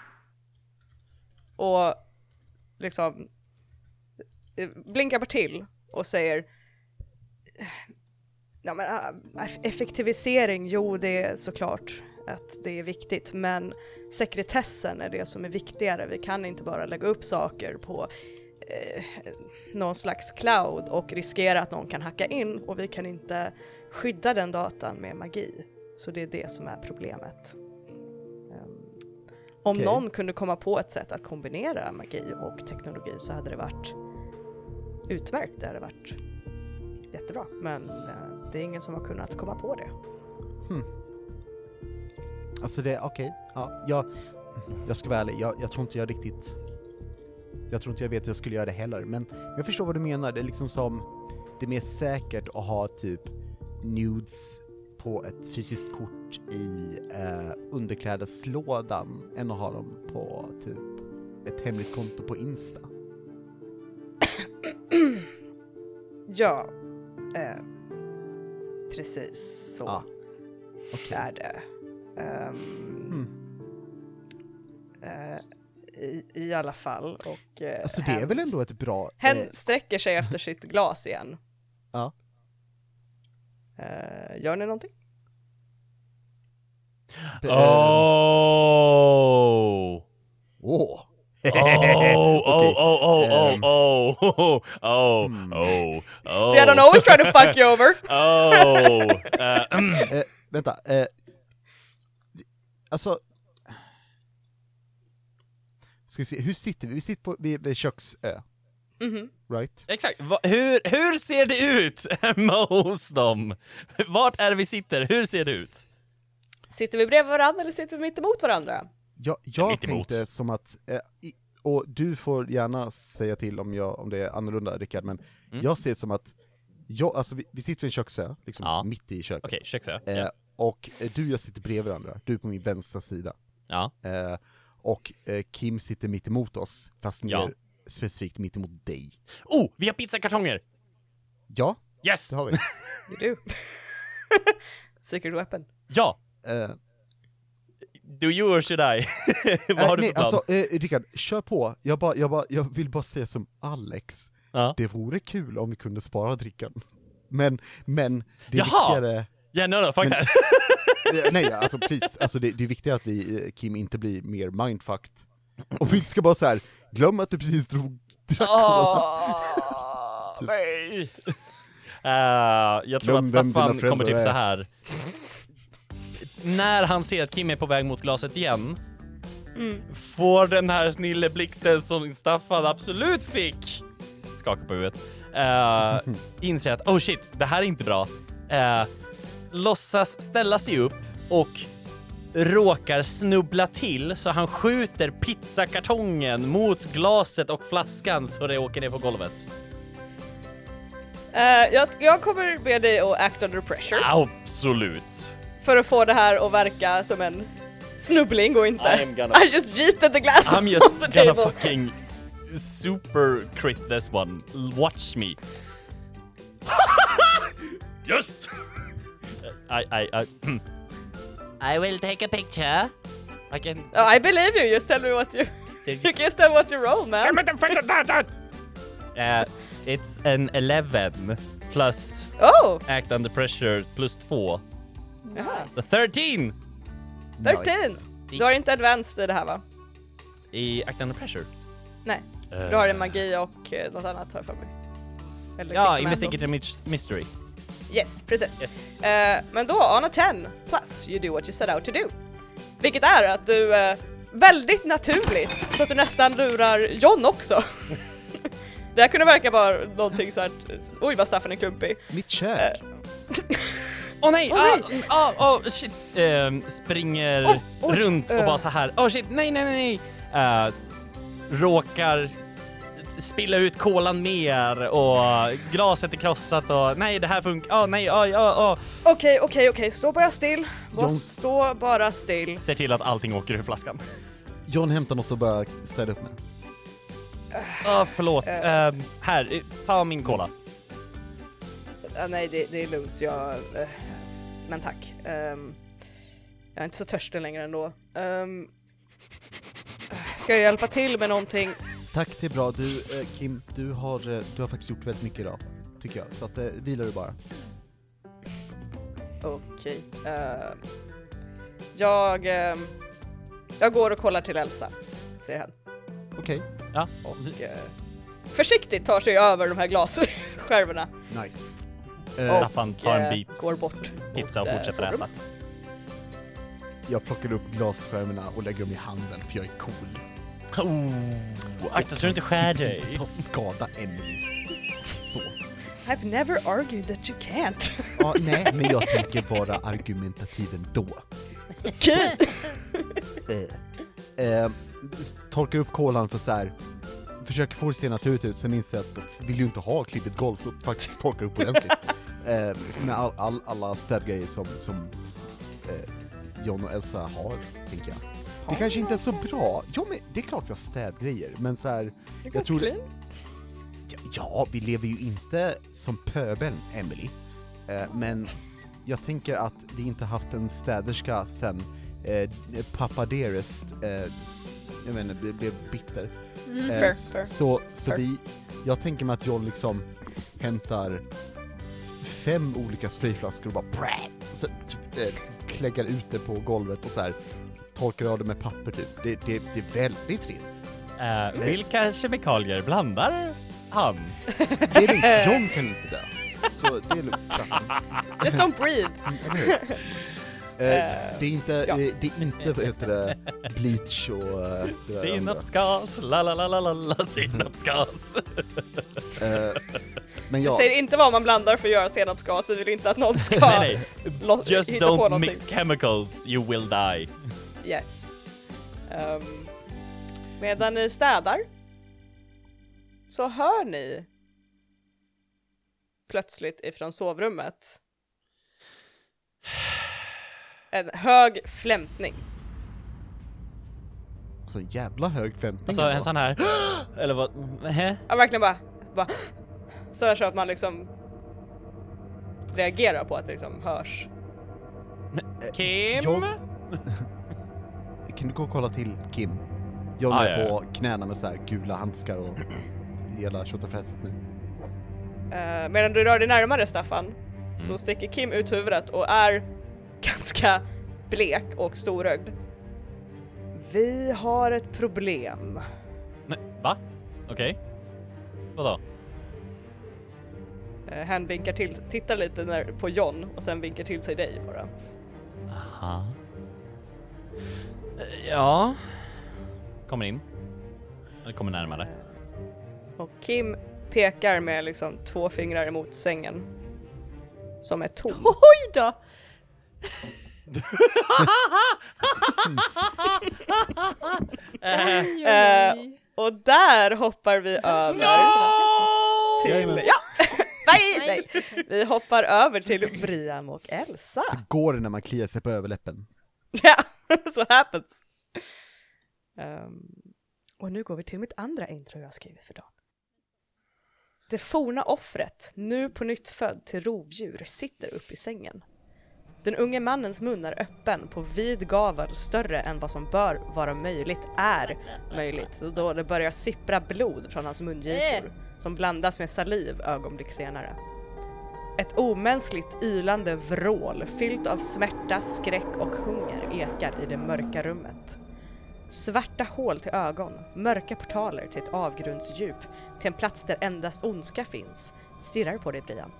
Och liksom blinkar bara till och säger Ja men äh, effektivisering, jo det är såklart att det är viktigt men sekretessen är det som är viktigare. Vi kan inte bara lägga upp saker på eh, någon slags cloud och riskera att någon kan hacka in och vi kan inte skydda den datan med magi. Så det är det som är problemet. Um, om Okej. någon kunde komma på ett sätt att kombinera magi och teknologi så hade det varit utmärkt. Det hade varit jättebra. Men eh, det är ingen som har kunnat komma på det. Alltså det, okej, ja, jag, jag ska vara ärlig, jag, jag tror inte jag riktigt, jag tror inte jag vet hur jag skulle göra det heller, men jag förstår vad du menar, det är liksom som, det är mer säkert att ha typ nudes på ett fysiskt kort i eh, underklädeslådan än att ha dem på typ ett hemligt konto på Insta. (clears throat) Ja, eh, precis så Ja. Okej. är det. Ehm, Hmm. eh, i, I alla fall. Och, eh, Alltså det är hen- väl ändå ett bra... Hen eh, sträcker sig efter sitt glas igen. Ja. Eh, gör ni någonting? Oh! Oh, (laughs) oh, oh, oh, oh, ehm. oh, (laughs) oh, oh, Hmm. oh, oh. See I don't always try to fuck you over! (laughs) Oh! mm. Eh, vänta, eh, alltså... Ska vi se, hur sitter vi? Vi sitter på, vid, vid köksö, Mhm. right? Exakt, Va, hur, hur ser det ut (laughs) hemma hos dem? Vart är det vi sitter? Hur ser det ut? Sitter vi bredvid varandra eller sitter vi mitt emot varandra? Jag, jag mitt emot. tänkte som att, eh, i, och du får gärna säga till om, jag, om det är annorlunda Rickard, men Mm. jag ser det som att, jag, alltså vi, vi sitter vid en köksö, liksom Ja. mitt i köket. Okej, köksö. Eh, Ja. och eh, du och jag sitter bredvid varandra, du är på min vänstra sida. ja. Eh, och eh, Kim sitter mitt emot oss, fast mer Ja. Specifikt mitt emot dig. Oh, vi har pizzakartonger! Ja, Yes! det har vi. (laughs) Det är du. (laughs) Secret weapon. Ja! Eh, Do you or should I? (laughs) Vad äh, har du nej, för plan? alltså, eh, Rickard, kör på. Jag, bara, jag, bara, jag vill bara säga som Alex, ja. det vore kul om vi kunde spara drickan. Men, men, det är Jaha! viktigare... Yeah, no, no, fuck Men- that. Eh, nej, alltså please, alltså det, det är viktigare att vi, Kim inte blir mer mindfucked. Och vi inte ska bara så här. Glöm att du precis drog Åh, (laughs) nej! Eh, jag tror Glöm att Staffan kommer typ är. så här. När han ser att Kim är på väg mot glaset igen, Mm. får den här snilleblixten som Staffan absolut fick, skaka på huvudet, uh, inser att oh shit, det här är inte bra. Uh, låtsas ställa sig upp och råkar snubbla till så han skjuter pizzakartongen mot glaset och flaskan så det åker ner på golvet. Eh, jag, jag kommer be dig att act under pressure Absolut. för att få det här att verka som en snubbling och inte I am gonna- (laughs) I just yeeted the glass I'm (laughs) just off the gonna table. fucking super crit this one. Watch me. (laughs) yes! I, I, I, (clears throat) I will take a picture. I can... Oh, I believe you, just tell me what you... (laughs) you can just tell me what you roll man. Uh, it's an 11 plus Oh! act under pressure plus 2. Jaha. The 13 13! Nice. Du har inte advanced i det här va? i act under pressure. Nej, Uh, du har en magi och eh, något annat har jag för mig. Eller Ja, investigate a mis- mystery. Yes, precis. Yes. Eh, men då, on a 10 plus, you do what you set out to do. Vilket är att du eh, väldigt naturligt, så att du nästan lurar John också. (laughs) det här kunde verka vara någonting så att oj vad Staffan är klumpig. Mitt kök! Åh nej! Åh, ah, nej! ah, ah, shit! Ehm, springer Oh, runt och eh. bara så här. Åh shit, nej, nej, nej, nej! Eh, råkar spilla ut kolan mer och glaset är krossat och nej, det här funkar. Åh nej, oj, oj, oj. Okej, okej, okej, stå bara still. John- Stå bara still. Ser till att allting åker ur flaskan. John hämtar något och börjar städa upp med. Åh, förlåt. Eh. Ehm, här, ta min cola. Ah, nej, det, det är lugnt. Jag... eh, men tack. Ehm, Jag är inte så törstig längre ändå. Um, ska jag hjälpa till med någonting? Tack, det är bra. Du, eh, Kim, du har, eh, du har faktiskt gjort väldigt mycket idag, tycker jag. Så att, eh, vilar du bara. Okej. ehm, jag, ehm, jag går och kollar till Elsa, säger han. Okej, Ja, Och eh, försiktigt tar sig över de här glasskärvorna. nice. Eh, Staffan tar eh, en bit går bort pizza och eh, fortsätter äta. jag plockar upp glasskärvorna och lägger dem i handen för jag är cool. Oh, akta så du inte skär dig. (laughs) Ta skada Emily. Så. I've never argued that you can't. (laughs) Ja, nej, men jag tänker vara argumentativ ändå. Okej. (laughs) Eh, eh, torkar upp kolan för så här. försöker få det se naturligt ut, sen inser jag att jag vill ju inte ha klippigt golv så faktiskt torkar upp ordentligt. eh, med all, all, alla städgrejer som, som eh, John och Elsa har, tänker jag. Det kanske inte är så bra. Ja, men det är klart vi har städgrejer, men så här, jag tror... clean. Ja, vi lever ju inte som pöbeln, Emily. Eh, men jag tänker att vi inte haft en städerska sen eh, pappa Dearest, eh, jag menar, blev, bitter. Mm. Eh, Fair, fair. Så, så Fair. vi, jag tänker mig att jag liksom hämtar fem olika sprayflaskor och bara brä, så, eh, kläggar ut det på golvet och så här torkar av det med papper typ. Det, det, det är väldigt rent. Eh, vilka kemikalier blandar han? Det är lugnt, John kan inte dö. Så det är lugnt. Just don't breathe. Eh, det är inte, ja. det är inte vad heter det, bleach och det andra. Senapsgas, la la la la la la senapsgas. Eh, Men Jag ja, säger inte vad man blandar för att göra senapsgas, vi vill inte att någon ska nej nej, just hitta på don't mix chemicals, you will die. Yes. Ehm, medan ni städar så hör ni plötsligt ifrån sovrummet en hög flämtning. så en jävla hög förväntning. Alltså en sån här, (gasps) eller vad, Nähä? Ja, verkligen bara, bara (gasps) sådär så att man liksom reagerar på att det liksom hörs. Kim? Jag- (laughs) Kan du gå och kolla till Kim? John Ah, är ja, på knäna med så här gula handskar och (clears throat) hela tjotafräset nu. Uh, medan du rör dig närmare Staffan så Mm. sticker Kim ut huvudet och är (laughs) ganska blek och storögd. Vi har ett problem. Nej, va? Okej. Vadå? Uh, han vinkar till, tittar lite när, på John och sen vinkar till sig dig bara. Aha. Ja. Kommer in. Eller kommer närmare. Och Kim pekar med liksom två fingrar emot sängen. Som är tom. (laughs) Oj då! Eh, (laughs) Oj, oj, oj. Och där hoppar vi över till... Jajamän. Ja! (laughs) nej, Nej. nej! Vi hoppar över till Brian och Elsa. Så går det när man kliar sig på överläppen. Ja, (laughs) that's what happens. Ehm, och nu går vi till mitt andra intro jag skrivit för dagen. Det forna offret, nu på nytt född till rovdjur, sitter upp i sängen. Den unge mannens mun är öppen på vid gavel större än vad som bör vara möjligt är möjligt då det börjar sippra blod från hans mungipor som blandas med saliv ögonblick senare. Ett omänskligt ylande vrål fyllt av smärta, skräck och hunger ekar i det mörka rummet. Svarta hål till ögon, mörka portaler till ett avgrundsdjup, till en plats där endast ondska finns, stirrar på dig Brian.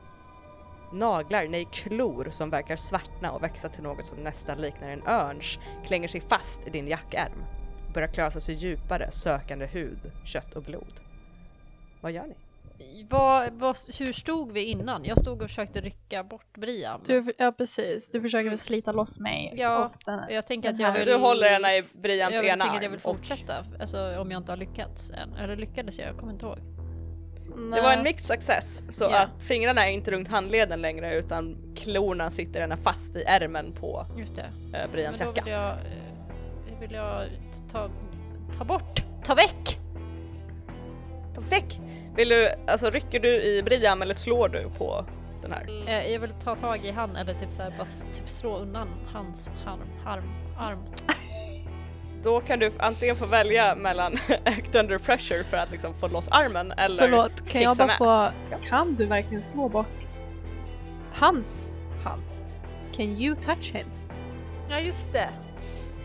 Naglar, nej klor som verkar svartna och växa till något som nästan liknar en örns klänger sig fast i din jackärm. Börjar klösa sig djupare, sökande hud, kött och blod. Vad gör ni? Vad, vad, hur stod vi innan? Jag stod och försökte rycka bort Brian. Du, ja precis, du försöker väl slita loss mig Ja, och den, jag tänker att jag vill... Du håller henne i Brians jag ena tänker att jag vill arm och fortsätta, alltså om jag inte har lyckats än. Eller lyckades jag? Jag kommer inte ihåg. Det var en mixed success, så Ja. att fingrarna är inte runt handleden längre utan klorna sitter gärna fast i ärmen på Just det. eh, Men Brians då jacka. vill jag, eh, vill jag ta, ta bort, ta väck! Ta väck! Vill du, alltså rycker du i Brian eller slår du på den här. Eh, Jag vill ta tag i han eller typ såhär bara s- typ slå undan hans harm, harm, arm. (laughs) Då kan du antingen få välja mellan (laughs) act under pressure för att liksom få loss armen eller Förlåt, kan jag bara få... Ja. Kan du verkligen slå bort hans hand? Can you touch him? Ja just det.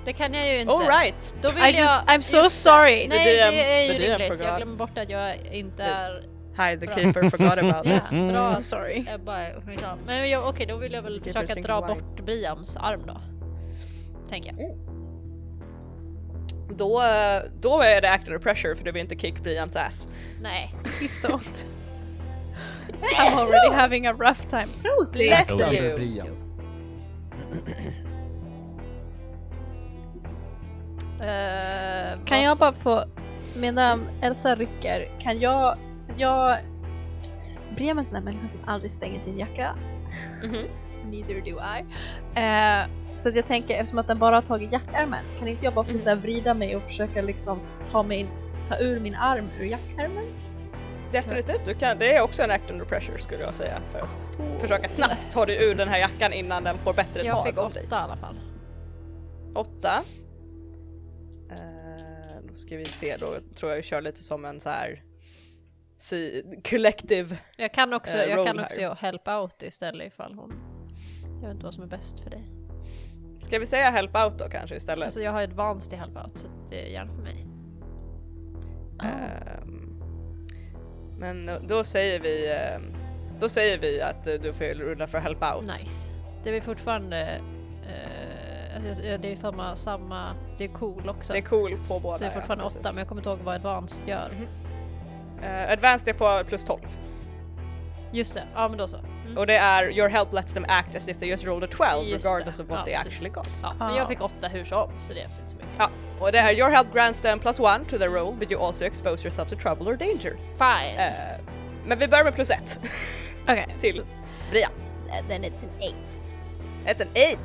Det kan jag ju inte. All right. Då vill I just, jag... I'm so sorry! Nej The DM det är ju rimligt. Jag glömmer bort att jag inte är... Hi, the Bra. keeper forgot (laughs) about Ja, this. bra. I'm sorry. Jag bara, ja. Men jag, okej, då vill jag väl försöka dra why. bort Briams arm då. Tänker jag. Då, eh, då är det act under pressure för du vill inte kick Brians ass. Nej. Please don't. (laughs) I'm already having a rough time. Bless you. (clears throat) Eh, Kan jag bara få, medan Elsa rycker, kan jag, för jag, är en sån där människa som aldrig stänger sin jacka. Mhm. (laughs) Neither do I. Eh, så att jag tänker, eftersom att den bara har tagit jackärmen, kan inte jag bara få Mm. så här vrida mig och försöka liksom ta, mig, ta ur min arm ur jackärmen? Definitivt, du kan, det är också en act under pressure skulle jag säga. För att försöka snabbt ta dig ur den här jackan innan den får bättre Jag tag fick om åtta i alla fall. Åtta. Ska vi se, då tror jag vi kör lite som en så här si, collective. Jag kan också, Eh, jag kan här. också help out istället ifall hon... Jag vet inte vad som är bäst för dig. Ska vi säga help out då kanske istället? Alltså jag har advanced i help out så det är gärna för mig. Ehm, men då säger vi ehm, då säger vi att eh, du får rulla för help out. Nice. Det är fortfarande... eh, alltså, det är samma, samma... Det är cool också. Det är cool på båda. så det är fortfarande ja, åtta precis. men jag kommer inte ihåg vad advanced gör. Eh, advanced är på plus 12. Just det, ja men då så. Mm. Och det är your help lets them act as if they just rolled a 12 Just regardless det. of what Ja, they precis. actually got. Ja, men jag fick åtta hur som så det är inte så mycket. Ja, och det är your help grants them plus one to the roll but you also expose yourself to trouble or danger. Fine! Eh, men vi börjar med plus ett Okej. (laughs) till Bria. Then it's an eight. It's an 8!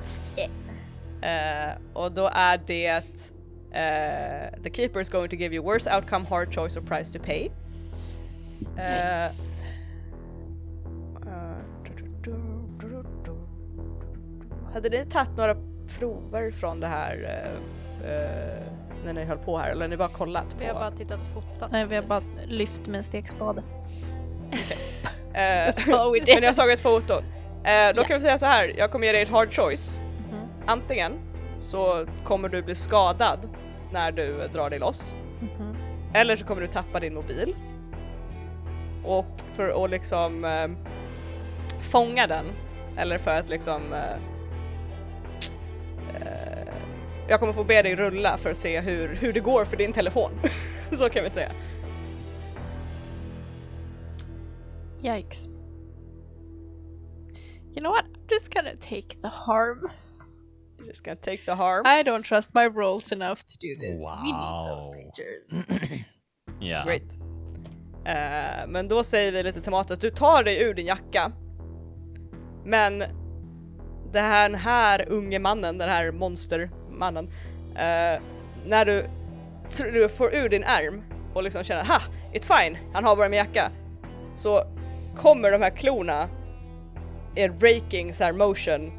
Eh, och då är det eh, the keeper is going to give you worse outcome, hard choice or price to pay. Eh, hade ni tagit några prover från det här när ni höll på här eller har ni bara kollat på? Vi har bara tittat och fotat. Nej, vi har bara lyft med en stekspade. Eh, (laughs) That's all we (laughs) men jag har tagit foton. Då Ja. kan vi säga så här, jag kommer ge dig ett hard choice. Antingen så kommer du bli skadad när du drar dig loss. Mhm. Eller så kommer du tappa din mobil. Och för att liksom eh, fånga den, eller för att liksom eh, eh, jag kommer få be dig rulla för att se hur, hur det går för din telefon. (laughs) så kan vi säga. Yikes. You know what? I'm just gonna take the harm. Just gonna take the harm. I don't trust my rolls enough to do this. We need those Wow. creatures. (clears throat) Ja. Great. Eh, men då säger vi lite tematiskt, du tar dig ur din jacka. Men den här unge mannen, den här monstermannen, eh, när du, du får ur din ärm och liksom känner ha, it's fine, han har bara min jacka. Så kommer de här klorna i raking så här motion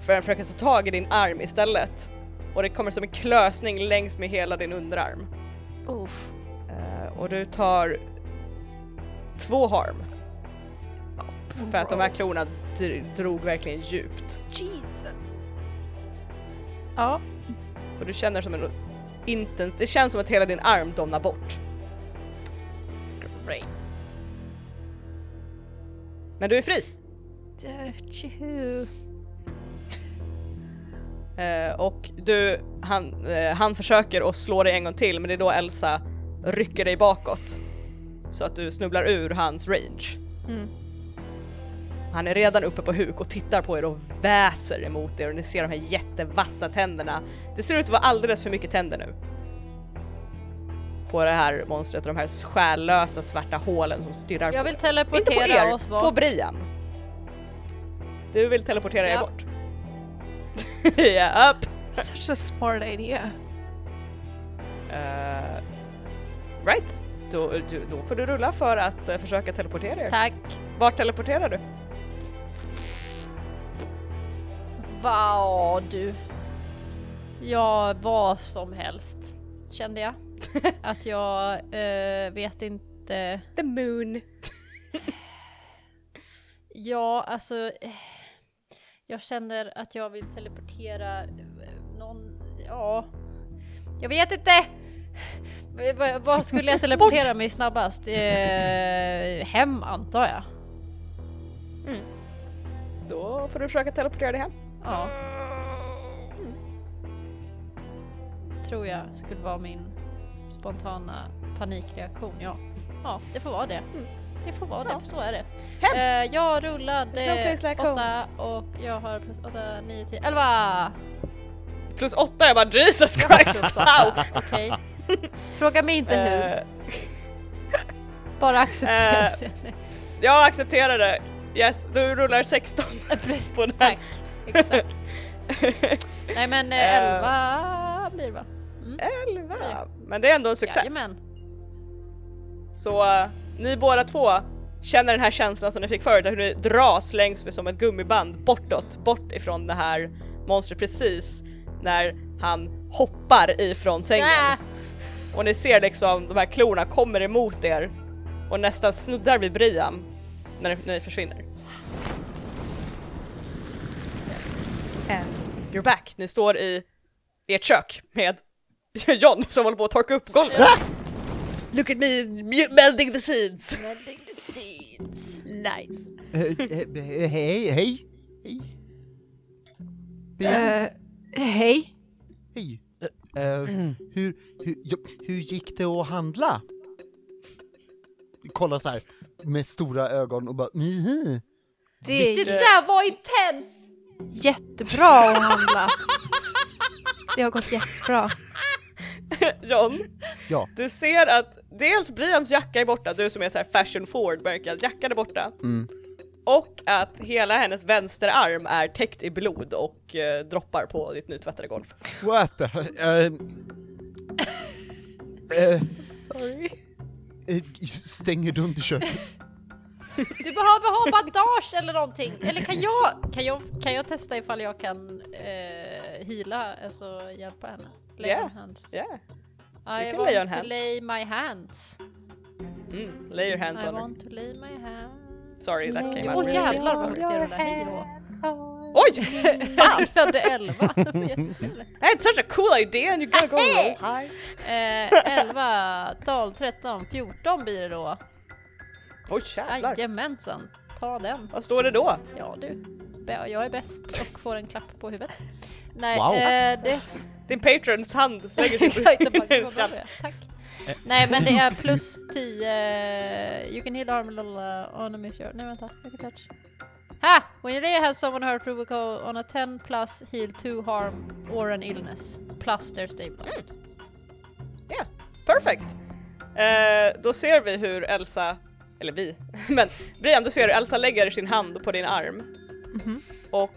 för att försöka ta tag i din arm istället. Och det kommer som en klösning längs med hela din underarm. Eh, och du tar två harm. För att de här klorna dr- drog verkligen djupt. Jesus. Ja, Och du känner som en intens... Det känns som att hela din arm domnar bort. great. Men du är fri! Eh, och du, han, eh, han försöker att slå dig en gång till men det är då Elsa rycker dig bakåt. Så att du snubblar ur hans range. Mm. Han är redan uppe på huk och tittar på er och väser emot er och ni ser de här jättevassa tänderna. Det ser ut att vara alldeles för mycket tänder nu. På det här monstret och de här själlösa svarta hålen som stirrar Jag på vill Inte på teleportera er, oss bort. på Brian. Du vill teleportera er Ja. bort. (laughs) upp! Such a smart idea. Eh, right, då, då får du rulla för att eh, försöka teleportera er. Tack. Vart teleporterar du? Vad du? Ja, vad som helst kände jag. (laughs) Att jag eh, vet inte. The moon. Ja, alltså. Eh, Jag känner att jag vill teleportera eh, någon. Ja. Jag vet inte. V- Var skulle jag (laughs) teleportera mig snabbast? Eh, hem antar jag. Då får du försöka teleportera dig hem. Ja. Tror jag skulle vara min spontana panikreaktion, ja. Ja, det får vara det. Det får vara Ja. det, så är det. Hem! Eh, jag rullade place like home. åtta och jag har plus åtta, nio, tio, elva! Plus åtta, jag bara Jesus Christ! Wow! Okej. Fråga mig inte hur, Eh, bara acceptera eh, det. jag accepterar det. Yes, du rullar 16 (laughs) på den. Tack, exakt. Nej men eh, Eh. elva blir det va? Mm. 11. Men det är ändå en success. Jajamän. Så ni båda två känner den här känslan som ni fick förut, hur ni dras längs med som ett gummiband bortåt, bort ifrån det här monstret precis när han hoppar ifrån sängen. Nä. Och ni ser liksom de här klorna kommer emot er och nästan snuddar vid Brian när ni, när ni försvinner. And you're back. Ni står i ert kök med (laughs) John som håller på att torka upp golvet. Look at me melting the seeds! Melting the seeds. Nice. Eh, eh, eh, Hej, hej, hej. Hej. hej. Hur, hur, hur gick det att handla? Kolla så här med stora ögon och bara mhm. Det Det är där var intens! jättebra att handla. Det har gått jättebra. (laughs) John, Ja. du ser att dels Brians jacka är borta, du som är så här fashion forward märker jackan är borta. Mm. Och att hela hennes vänsterarm är täckt i blod och eh, droppar på ditt nytvättade golv. What the eh, eh, Sorry. eh, Stänger du under köket? Du behöver ha bandage eller någonting. Eller kan jag, kan jag, kan jag testa ifall jag kan eh, heala, alltså hjälpa henne? Lay Yeah. hands. Yeah. I want lay to hands. lay my hands. Mm, lay your hands I on her. want to lay my hands. Sorry that came Åh, out. really jävlar vad högt jag rullade. Hej då. Oj! (laughs) Jag rullade 11. (laughs) Jätteroligt. I had such a cool idea and you're gonna go roll high. Eh, 11, 12, 13, 14 blir det då. Oj jävlar. Jajamensan, ta den. Vad står det då? Ja du, jag är bäst och får en klapp på huvudet. Nej, Wow. eh, det... Din patrons hand lägger sig på (laughs) (laughs) din är. Tack. Nej men det är plus 10, you can heal harm a little uh, on a miss your... Nej vänta, jag kan touch. Ha! When you lay has someone hurt provoke on a 10 plus heal 2 harm or an illness. Plus they're stabilized. Yeah, perfect. Eh, då ser vi hur Elsa, eller vi, (laughs) men Brian du ser hur Elsa lägger sin hand på din arm Mhm. och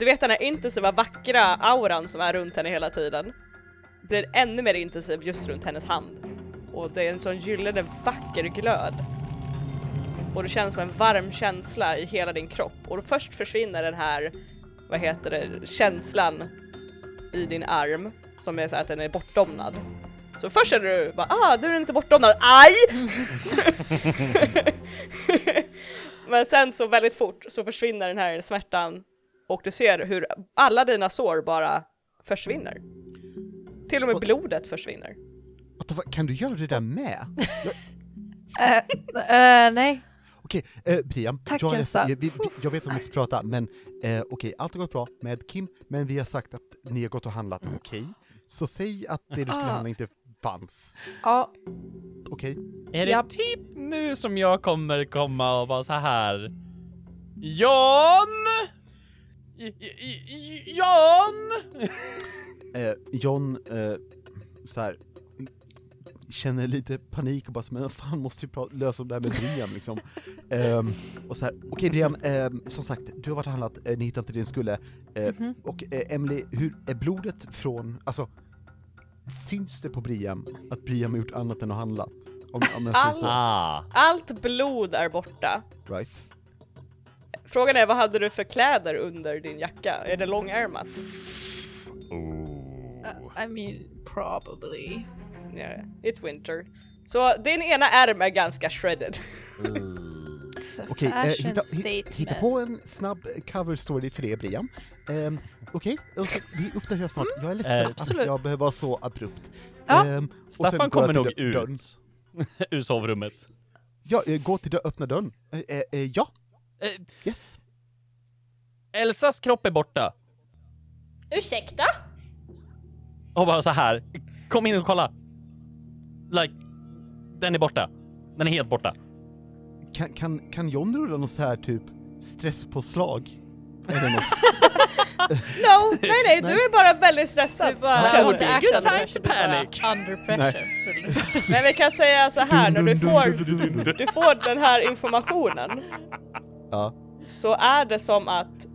du vet den här intensiva vackra auran som är runt henne hela tiden? Blir ännu mer intensiv just runt hennes hand. Och det är en sån gyllene vacker glöd. Och det känns som en varm känsla i hela din kropp. Och först försvinner den här, vad heter det, känslan i din arm som är så här att den är bortdomnad. Så först känner du bara ah, du är inte bortdomnad, aj! (laughs) (laughs) Men sen så väldigt fort så försvinner den här smärtan och du ser hur alla dina sår bara försvinner. Till och med Och- blodet försvinner. Kan du göra det där med? (laughs) Eh, eh, nej. Okej, eh, Brian, Tack, jag, ledsen, jag, vi, jag vet att vi måste prata, men eh, okej, allt har gått bra med Kim, men vi har sagt att ni har gått och handlat, okej? Så säg att det du skulle Ah. handla inte fanns, Ja, okej? Är det Japp. typ nu som jag kommer komma och vara så här? Jan! J- J- J- Jan! Eh, John, eh, så här, känner lite panik och bara så, men fan måste vi lösa det här med Brian liksom. (laughs) Ehm, och så här, okej Brian, ehm, som sagt, du har varit och handlat, eh, ni hittade inte ni skulle, eh, Mhm. och eh, Emily, hur är blodet från, alltså, syns det på Brian att Brian har gjort annat än att handlat? Om, om så, Ah. Allt blod är borta, right? Frågan är vad hade du för kläder under din jacka? Är det långärmat? Uh, I mean, probably. Yeah, it's winter. Så din ena ärm är ganska shredded. A Okej, eh, fashion hitta, hi- statement. hitta på en snabb cover story för det Brian. Um, Okej, och så- vi uppdaterar snart. Jag är ledsen Eh, att jag behöver vara så abrupt. Ja. Och sen Staffan kommer nog dörren. ut (laughs) ur sovrummet. Ja, eh, gå till dörren, öppna dörren. Eh, eh, eh, ja, Eh, yes. Elsas kropp är borta. Ursäkta? Och bara så här. kom in och kolla. Like, den är borta. Den är helt borta. Kan, kan, kan John rulla något så här typ stresspåslag? Eller något? (laughs) No, nej nej, du är bara väldigt stressad. Du bara Känner would du? be a inte good action time to panic. Under pressure. Men vi kan säga så här, när du får, (laughs) du får den här informationen Ja. så är det som att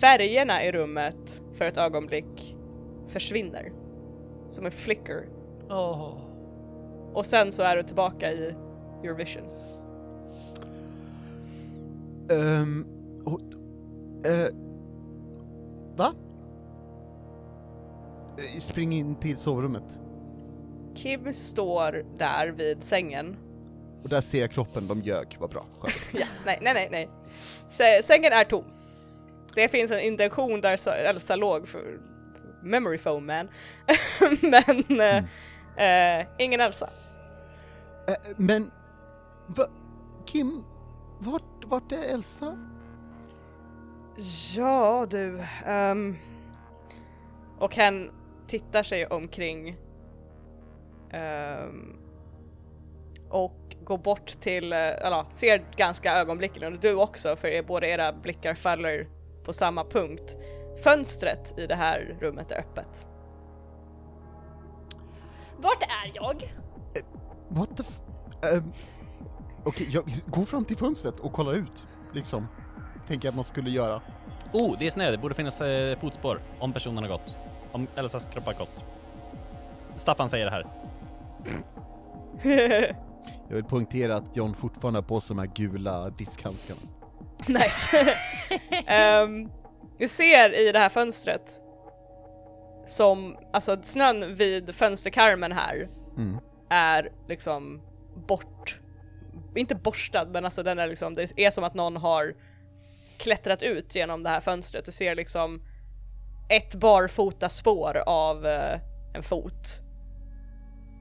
färgerna i rummet för ett ögonblick försvinner. Som en flicker. Åh. Och sen så är du tillbaka i your vision. Ehm, och, eh, va? Eh, Spring in till sovrummet. Kim står där vid sängen. Och där ser jag kroppen, de ljög, vad bra. (laughs) Ja, nej, nej, nej, nej. Sä- Sängen är tom. Det finns en intention där Sa- Elsa låg för memory foam man. (laughs) Men eh, eh, ingen Elsa. Eh, men, va, Kim, vart, vart är Elsa? Ja du, ehm, och hen tittar sig omkring ehm, och går bort till, eh, eller ser ganska ögonblickligen, och du också för er, båda era blickar faller på samma punkt. Fönstret i det här rummet är öppet. Vart är jag? What the f... Ehm, Okej, jag går fram till fönstret och kollar ut, liksom. Tänker jag att man skulle göra. Oh, det är snö. Det borde finnas eh, fotspår om personen har gått. Om Elsas kropp har gått. Staffan säger det här. (laughs) Jag vill poängtera att John fortfarande har på sig de här gula diskhandskarna. (laughs) Nice. Ehm, du ser i det här fönstret som, alltså snön vid fönsterkarmen här Mm. är liksom bort, inte borstad men alltså den är liksom, det är som att någon har klättrat ut genom det här fönstret. Du ser liksom ett barfota spår av eh, en fot.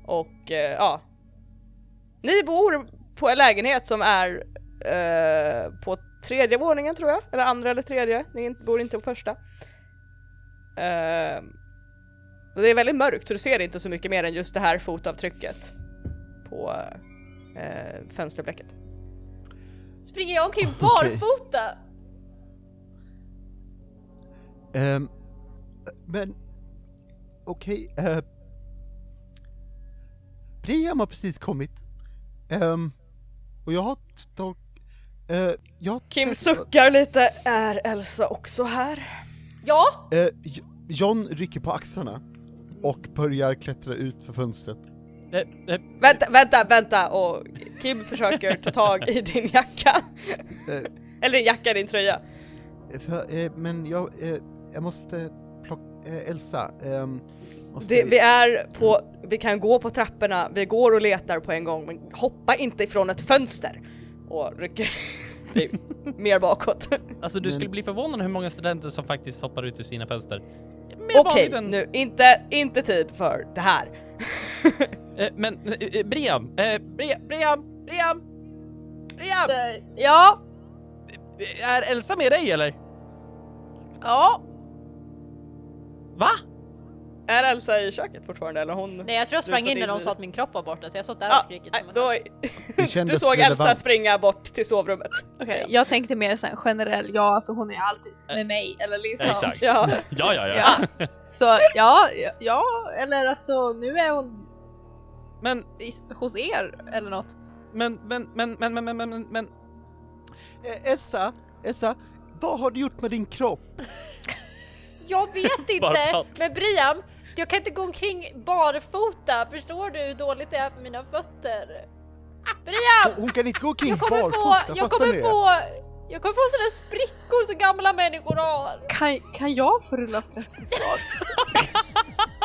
Och eh, ja, ni bor på en lägenhet som är eh, på tredje våningen tror jag, eller andra eller tredje, ni bor inte på första. Eh, och det är väldigt mörkt så du ser inte så mycket mer än just det här fotavtrycket på eh, fönsterblecket. Springer jag omkring (laughs) barfota? Ehm, men, okej, okay, Briam har precis kommit. Ehm, och jag har. Uh, jag Kim suckar lite, är Elsa också här? Ja, J- John rycker på axlarna och börjar klättra ut för fönstret. Eh, eh, Vänta, vänta, vänta! Och Kim försöker ta tag i din jacka. Eh, Eller din jacka, din tröja. för, men jag, jag måste plocka... Elsa, måste... Det, vi är på, vi kan gå på trapporna, vi går och letar på en gång, men hoppa inte ifrån ett fönster! Och rycker (laughs) mer bakåt. alltså du skulle bli förvånad hur många studenter som faktiskt hoppar ut ur sina fönster. Okej, en- nu, inte, inte tid för det här. (laughs) Eh, men eh, eh, Briam, eh, Briam, Briam, Briam, Briam! Eh, Ja, Eh, Är Elsa med dig eller? ja. Va? Är Elsa i köket fortfarande eller hon? Nej jag tror jag sprang in när de sa att min kropp var borta så jag satt där ah, och skrek då... (laughs) Du såg relevant. Elsa springa bort till sovrummet. Okej, okay, jag tänkte mer såhär generell, ja alltså hon är alltid med eh, mig eller liksom. Exakt. Ja. (laughs) ja, ja, ja. ja. Så ja, ja, eller alltså nu är hon men, i, hos er eller något. Men, men, men, men, men, men, men, men. Eh, Elsa, Elsa, vad har du gjort med din kropp? Jag vet (laughs) inte, men Brian, jag kan inte gå omkring barfota, förstår du hur dåligt det är för mina fötter? Brian! Hon, kan inte gå omkring Jag kommer barfota, få, jag kommer få Jag kommer få sådana sprickor som gamla människor har. Kan, kan jag få rulla stresspåslag? (laughs)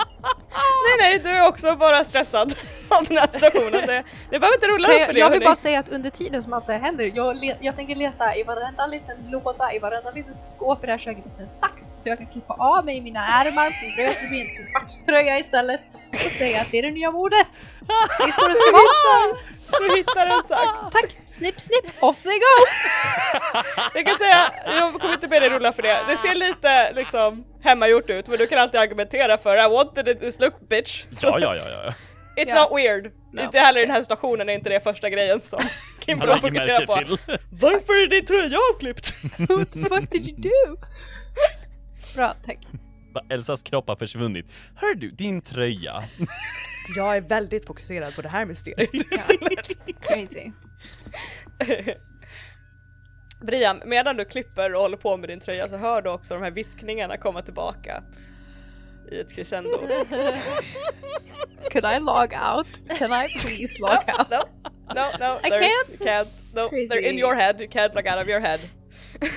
Nej nej, du är också bara stressad (laughs) av den här situationen. Det, det behöver inte rulla upp för jag, det jag vill hörni. bara säga att under tiden som allt det här händer, jag, jag tänker leta i varenda liten låda, i varenda litet skåp i det här köket efter en sax så jag kan klippa av mig mina ärmar på bröst och bli en tobakströja istället och säga att det är det nya mordet. Det är så det ska (laughs) vara. Du hittar en sax. (laughs) Tack! Snipp snipp, off they go! (laughs) Jag kan säga, jag kommer inte be dig rulla för det. Det ser lite liksom hemmagjort ut men du kan alltid argumentera för I wanted it this look bitch. Ja, ja, ja, ja. It's Ja. not weird. No. Inte heller i den här situationen är inte det första grejen som Kim kommer fokusera på. till. Varför är din tröja avklippt? What the fuck did you do? Bra, tack. Elsas kropp har försvunnit. Hör du, din tröja. (laughs) Jag är väldigt fokuserad på det här mysteriet. (laughs) Crazy. (laughs) Brian, medan du klipper och håller på med din tröja så hör du också de här viskningarna komma tillbaka i ett crescendo. Could I log out? Can I please log out? No, no, no, I they're- can't. You can't. No, Crazy. they're in your head. You can't log out of your head.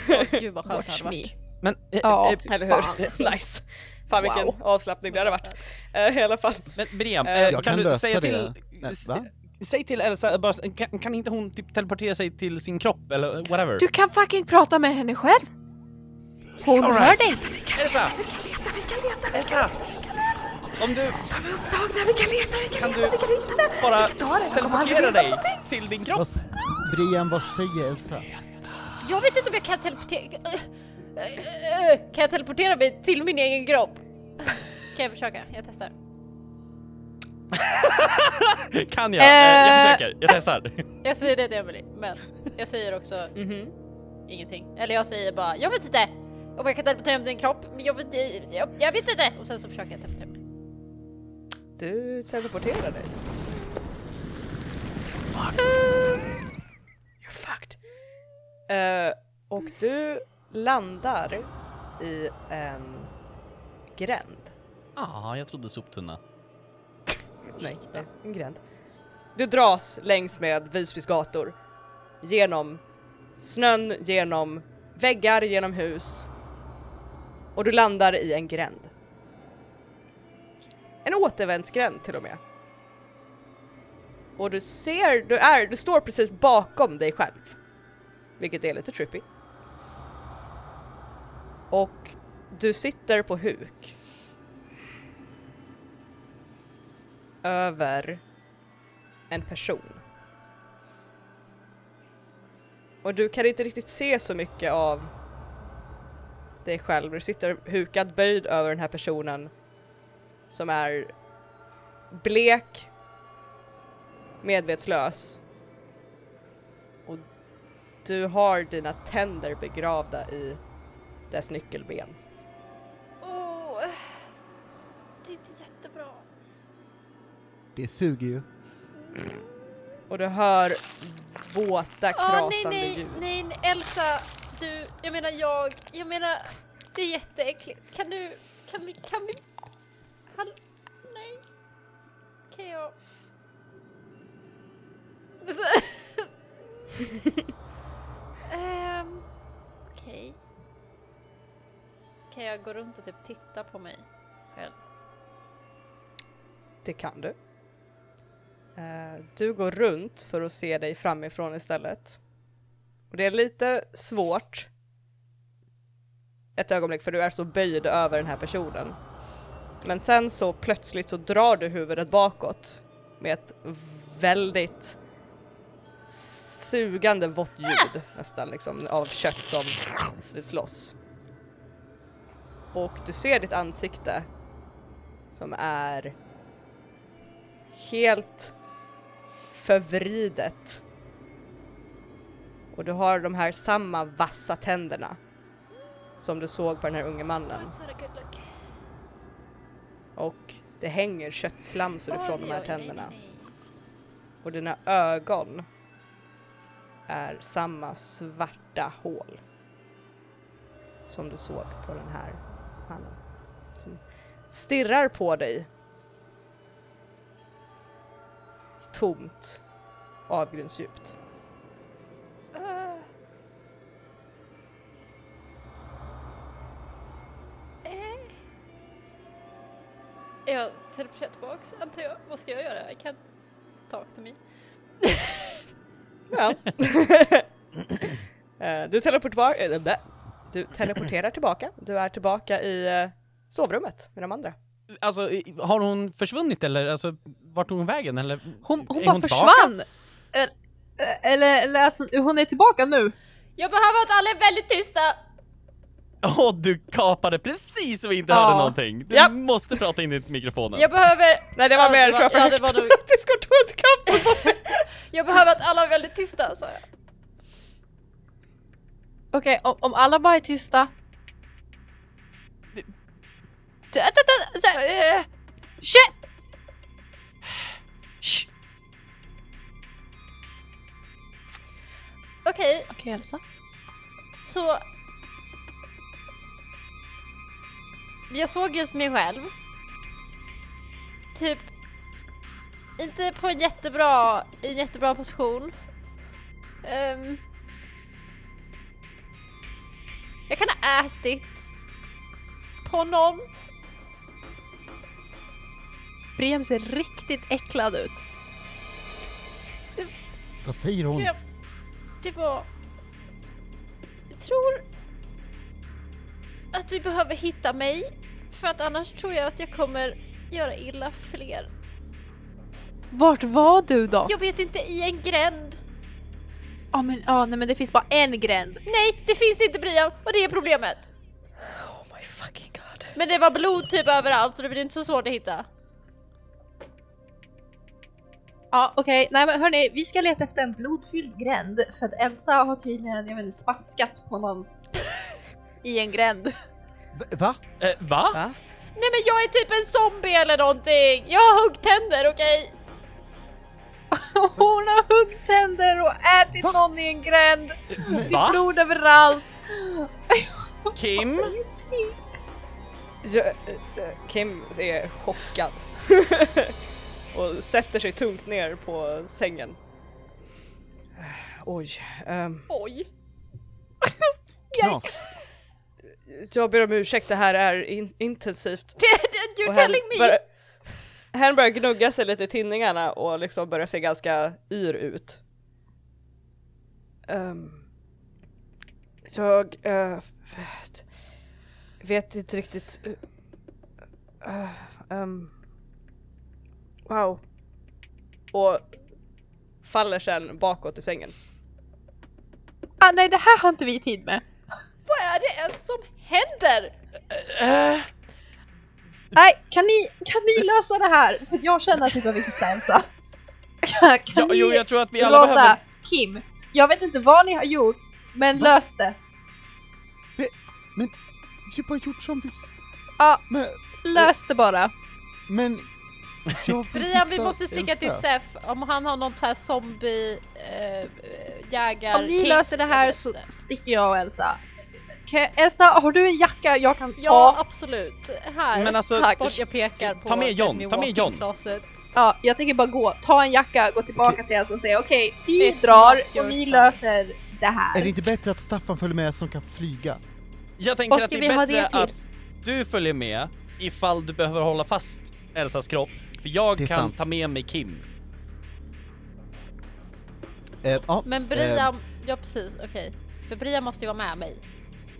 Åh gud vad skönt det Watch hade me. varit. Men, eh, Ja. eh, Eller hur? Fan. (laughs) nice. Fan vilken Wow. avslappning det hade varit. Eh, I alla fall. men Brian, Eh, eh, kan, kan du lösa säga det. till... Nej? Säg till Elsa, bara, kan, kan inte hon typ teleportera sig till sin kropp eller whatever? Du kan fucking prata med henne själv! Hon All hör right. dig! Elsa! Elsa! Om du... Kan du bara teleportera dig till din kropp? Brian, vad säger Elsa? Jag vet inte om jag kan teleportera... Kan jag teleportera mig till min egen kropp? Kan jag försöka? Jag testar. (laughs) Kan jag? Eh, jag Eh. försöker, jag testar. (laughs) Jag säger det till Emily, men jag säger också Mhm. ingenting. Eller jag säger bara, jag vet inte om jag kan teleportera mig till en kropp, men jag vet, jag, jag vet inte! Och sen så försöker jag teleportera mig. Du teleporterar dig. You're fucked. Eh, och du landar i en gränd. ah, jag trodde soptunna. (laughs) Nej, en gränd. Du dras längs med Visbys gator. Genom snön, genom väggar, genom hus. Och du landar i en gränd. En återvändsgränd till och med. Och du ser, du är, du står precis bakom dig själv. Vilket är lite trippy. Och du sitter på huk. över en person. Och du kan inte riktigt se så mycket av dig själv. Du sitter hukad böjd över den här personen som är blek, medvetslös och du har dina tänder begravda i dess nyckelben. Åh, det är inte jättebra. Det suger ju. Och du hör våta krasande nej, ljud. nej nej Elsa, du, jag menar jag, jag menar det är jätteäckligt. Kan du, kan vi, kan vi, hall, nej. Kan jag? (laughs) Ehm, okej. Kan jag gå runt och typ titta på mig själv? Det kan du. Eh, du går runt för att se dig framifrån istället. Och det är lite svårt ett ögonblick för du är så böjd över den här personen. Men sen så plötsligt så drar du huvudet bakåt med ett väldigt sugande vått ljud nästan liksom av kött som slits loss. Och du ser ditt ansikte som är helt förvridet. Och du har de här samma vassa tänderna som du såg på den här unge mannen. Och det hänger köttslamsor ifrån de här tänderna. Och dina ögon är samma svarta hål som du såg på den här han stirrar på dig. Tomt. Avgrundsdjupt. Äh. Jag teleporterar tillbaks antar jag. Vad ska jag göra? I can't talk to me. (laughs) ja. (laughs) Eh, du teleporterar tillbaka... Eh, du teleporterar tillbaka. Du är tillbaka i eh, sovrummet med de andra. Alltså, har hon försvunnit eller alltså, vart tog hon vägen eller? Hon, hon bara hon försvann! Eller, eller, eller alltså, hon är tillbaka nu. Jag behöver att alla är väldigt tysta! Åh, du kapade precis så vi inte Ja. hörde någonting. Du Ja. måste prata in i mikrofonen. Jag behöver... Nej det var Ja, mer det jag för ja, det var nog, (laughs) Discord kampen. (laughs) Jag behöver att alla är väldigt tysta, sa jag. Okej, om, om alla bara är tysta. Shit! Shh. Okej, Okej Elsa. så... Jag såg just mig själv. Typ... Inte på en jättebra, i en jättebra position. Ehm. Jag kan ha ätit på någon. Briem ser riktigt äcklad ut. Vad säger hon? Jag, det var... Jag tror att vi behöver hitta mig. För att annars tror jag att jag kommer göra illa fler. Vart var du då? Jag vet inte, i en gränd. Ja men, ja, nej men det finns bara en gränd. Nej, det finns inte Brian och det är problemet. Oh my fucking god. Men det var blod typ överallt så det blir inte så svårt att hitta. Ja okej, nej men hörni, vi ska leta efter en blodfylld gränd för att Elsa har tydligen, jag vet inte, spaskat på någon (laughs) i en gränd. Va? eh, va? Va? Nej men jag är typ en zombie eller någonting. Jag har huggtänder, okej? (laughs) Hon har huggtänder och ätit Va? någon i en gränd. Det är Va? blod överallt. Kim? (laughs) Jag, eh, Kim är chockad. (laughs) och sätter sig tungt ner på sängen. Oj. ehm, Oj. Knas? jag ber om ursäkt, det här är in- intensivt. You're telling me! Hen börjar gnugga sig lite i tinningarna och liksom börjar se ganska yr ut. Ehm, jag eh, vet, vet inte riktigt... Uh, ehm, wow. Och faller sen bakåt i sängen. Ah, nej det här har inte vi tid med. Vad är det ens som händer? Eh, Nej, kan ni, kan ni lösa det här? För jag känner att vi behöver hitta Elsa. Kan, ja, ni jo, jag tror att vi alla låta behöver... Kim, jag vet inte vad ni har gjort, men Va? lös det. Vi har bara gjort som vi... Ja. Men... Lös det bara. Men... (laughs) Brian, vi måste sticka till Elsa. Sef om han har något här zombie äh, jägar Om ni löser det här så sticker jag och Elsa. Kan, Elsa, har du en jacka jag kan Ja, ta? absolut. Här. Men alltså, Tack. Bort jag pekar på Ta med John, ta med John. closet. Ja, jag tänker bara gå, ta en jacka, gå tillbaka Okej. till Elsa och säga okej, vi It's drar och ni löser det här. Är det inte bättre att Staffan följer med som kan flyga? jag tänker att det är bättre det att du följer med ifall du behöver hålla fast Elsas kropp. För jag kan sant. ta med mig Kim. Eh, ja, Men Brian, ja precis, okej. För Brian måste ju vara med mig.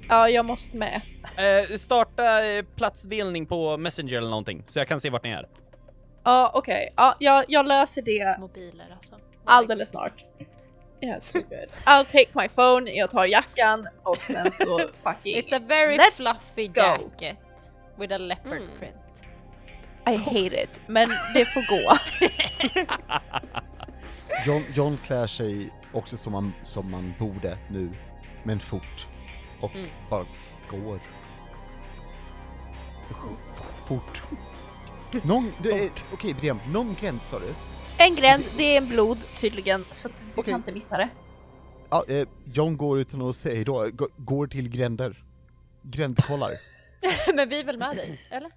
Ja, jag måste med. Eh, starta eh, platsdelning på Messenger eller någonting, så jag kan se vart ni är. Ja, okej. Ja, jag, jag löser det Mobiler alltså. alldeles snart. Yeah, too good. I'll take my phone, jag tar jackan och sen så fucking... It's a very Let's fluffy go. jacket. With a leopard Mm. print. I hate it, men det får gå. (laughs) John, John klär sig också som man, som man borde nu, men fort. Och Mm. bara går. Fort. Någon, du, eh, okej Brian, någon gräns sa du? En gränd, det är en blod tydligen, så att du Okej. kan inte missa det. Ja, eh, John går utan att säga då, gå- går till gränder. Grändkollar. (laughs) Men vi är väl med dig? Eller?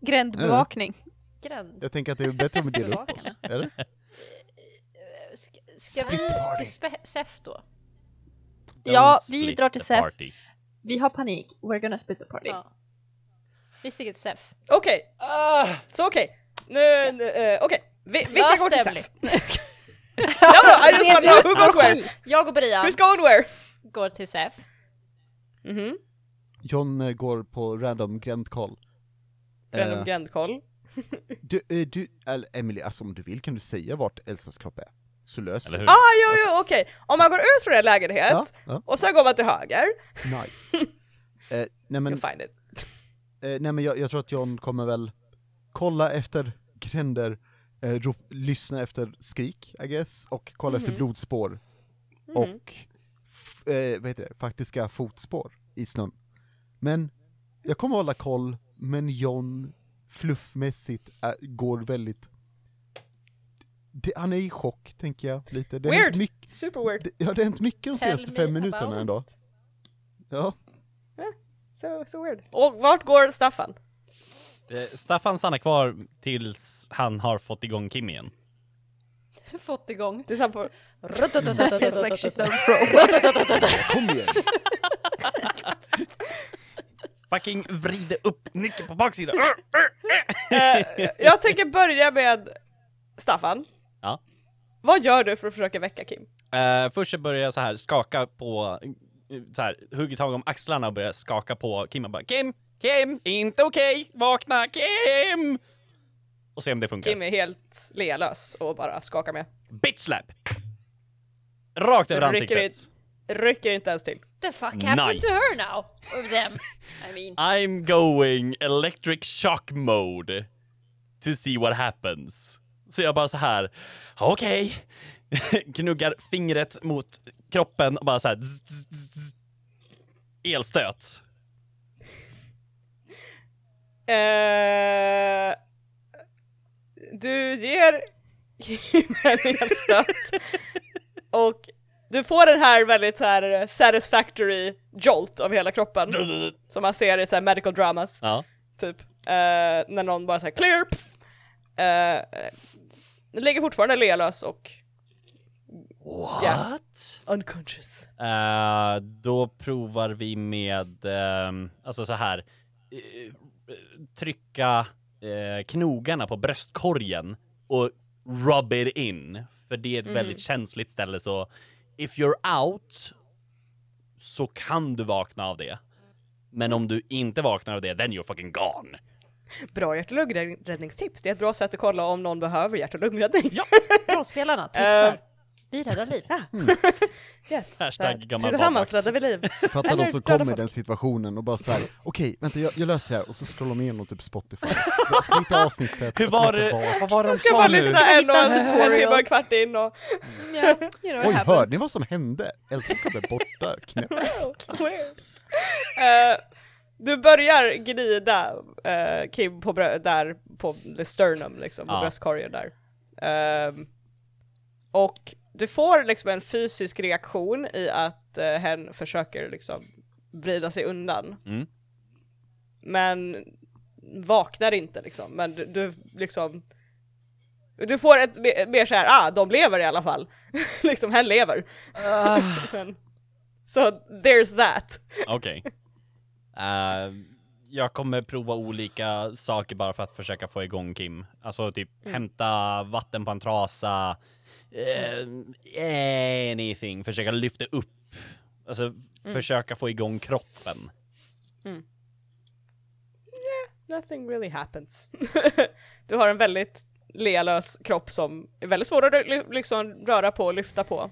Grändbevakning. Gränd. Jag tänker att det är bättre om vi delar upp oss, eller? Ska, ska vi till SEF då? Ja, vi drar till SEF. Vi har panik, we're gonna split the party. Ja. Vi sticker till Sef. Okej, Ah, så okej. Nu, nu eh, okej. Vi, vilka går till det, Sef? (laughs) Ja, men, I just want to know who goes where. Jag och Brian Who's going where? går till Sef. Mhm. John eh, går på random grändkoll. Random Eh, grändkoll. du, du, eller Emily, alltså om du vill kan du säga vart Elsas kropp är. Så löser vi hur? Ah, jo, jo, okej. Om man går ut från en lägenhet Ja, ja, och sen går man till höger, nice. (laughs) eh, nej men, you'll find it. eh, nej men jag, jag tror att John kommer väl kolla efter gränder, eh, rop, lyssna efter skrik, I guess, och kolla efter blodspår. Och, f- eh, vad heter det, faktiska fotspår i snön. Men, jag kommer hålla koll, men John, fluffmässigt, är, går väldigt... Det, han är i chock, tänker jag, lite. Det har Weird. mycket, Super weird. det, ja, det har hänt mycket de Tell senaste fem minuterna ändå. Ja. So, so weird. Och vart går Staffan? Eh, Staffan stannar kvar tills han har fått igång Kim igen. (laughs) Fått igång. Tills han får... (laughs) Kom igen! (laughs) Fucking vrida upp nyckeln på baksidan. Eh, jag tänker börja med Staffan. Ja. Vad gör du för att försöka väcka Kim? Uh, först så börjar jag så här skaka på, så här, hugger tag om axlarna och börjar skaka på Kim och bara Kim, Kim, inte okej, vakna, Kim! Och se om det funkar. Kim är helt lealös och bara skakar med. Bitch slap! Rakt över Rycker ansiktet. Rycker inte ens till. The fuck happened Nice. to her now? Of them. I mean. (laughs) I'm going electric shock mode to see what happens. Så jag bara så här, okej. (laughs) Knuggar fingret mot kroppen och bara så här. zzz, zzz, zzz. Elstöt. Eh, du ger en elstöt (laughs) och du får den här väldigt så här satisfactory jolt av hela kroppen som man ser i så här medical dramas. Ja. typ. Eh, när någon bara säger clear! Pff. Uh, ligger fortfarande lealös och What? unconscious. Eh, då provar vi med, ehm, alltså så här, eh, trycka eh, knogarna på bröstkorgen och rub it in, för det är ett väldigt känsligt ställe så if you're out så kan du vakna av det. Men om du inte vaknar av det, then you're fucking gone. Bra hjärt och lungräddningstips, det är ett bra sätt att kolla om någon behöver hjärt och lungräddning. Ja. (laughs) Rollspelarna Eh. tipsar. Vi räddar liv. (laughs) Yes. Hashtag Eh, gammal Tillsammans räddar vi liv. Fattar (laughs) de som kommer i den situationen och bara såhär, okej, vänta jag, jag löser det här, och så scrollar de igenom typ Spotify. Jag ska hitta avsnittet, Hur jag ska var det, vad var det de Ska sa bara nu? lyssna en och Hitta en, en en tutorial. och en kvart in och... Yeah, you know Oj, hörde ni vad som hände? Elsa ska bli borta, knäpp. Weird. Du börjar glida eh, Kim på där på the sternum liksom, på Ja. bröstkorgen där. Ehm, och du får liksom en fysisk reaktion i att uh, hen försöker liksom vrida sig undan. Mm. Men vaknar inte liksom, men du, du liksom du får ett mer, mer såhär, ah de lever i alla fall. (laughs) liksom, hen lever. (laughs) Men- Så there's that. Okej. Eh, jag kommer prova olika saker bara för att försöka få igång Kim. Alltså typ hämta vatten på en trasa, eh, anything, försöka lyfta upp, alltså försöka få igång kroppen. Nothing really happens. (laughs) du har en väldigt lealös kropp som är väldigt svår att liksom röra på och lyfta på.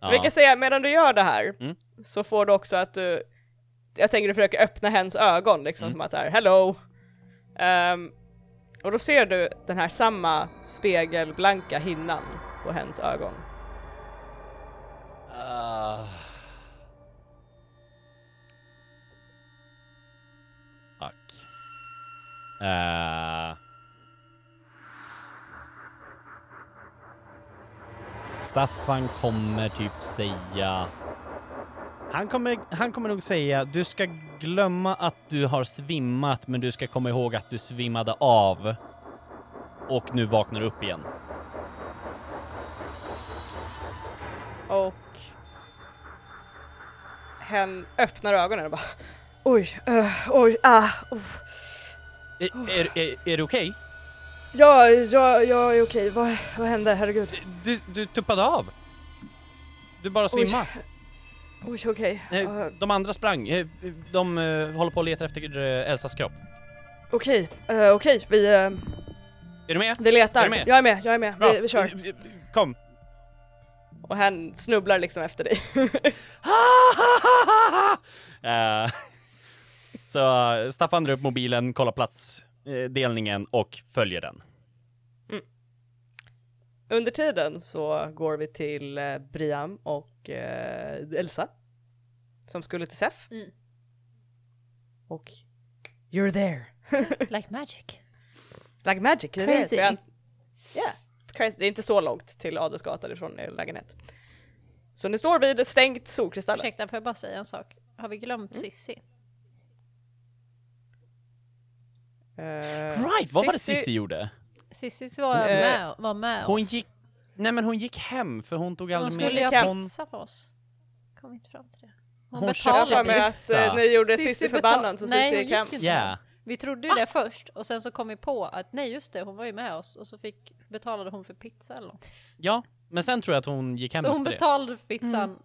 Ja. Vi kan säga medan du gör det här Mm. så får du också att du, jag tänker du försöker öppna hens ögon liksom Mm. som att såhär hello. Ehm, och då ser du den här samma spegelblanka hinnan på hens ögon. Ah. Fuck. Eh. Staffan kommer typ säga... Han kommer, han kommer nog säga, du ska glömma att du har svimmat, men du ska komma ihåg att du svimmade av. Och nu vaknar du upp igen. Och hen öppnar ögonen och bara oj, uh, oj, ah, oh. Är, är, är, är du okej? Ja, ja, jag är okej. Vad, vad hände? Herregud. Du, du tuppade av. Du bara svimmade. Oj, okej. Eh, Ja, De andra sprang. Eh, De eh, håller på och letar efter eh, Elsas kropp. Okej, eh, okej. Vi, Är du med? vi letar. Är du med? Jag är med, jag är med. Bra. Vi, vi kör. Kom. Och han snubblar liksom efter dig. (laughs) Eh, så Staffan drar upp mobilen, kollar platsdelningen och följer den. Under tiden så går vi till Briam och eh, Elsa. Som skulle till SEF. Mm. Och You're there. (laughs) Like magic. Like magic. det är Crazy. det. Yeah. Crazy. Det är inte så långt till Adelsgatan ifrån er lägenhet. Så ni står vid stängt Solkristallen. Ursäkta, får jag bara säga en sak? Har vi glömt Mm. Sissi? Eh, Right, vad var det Cissi gjorde? Sissi var, Eh, med, var med Hon oss. gick... Nej men hon gick hem för hon tog Hon aldrig skulle med... ju ha Hon- pizza på oss. Kom inte fram till det. Hon, Hon betalade. mig att pizza. eh, ni gjorde Cissi förbannad så Nej, Cissi hon gick hem. inte Ja. hem. Vi trodde ju det först och sen så kom vi på att nej just det, hon var ju med oss och så fick, betalade hon för pizza eller något. Ja, men sen tror jag att hon gick hem Så hon efter det. betalade för pizzan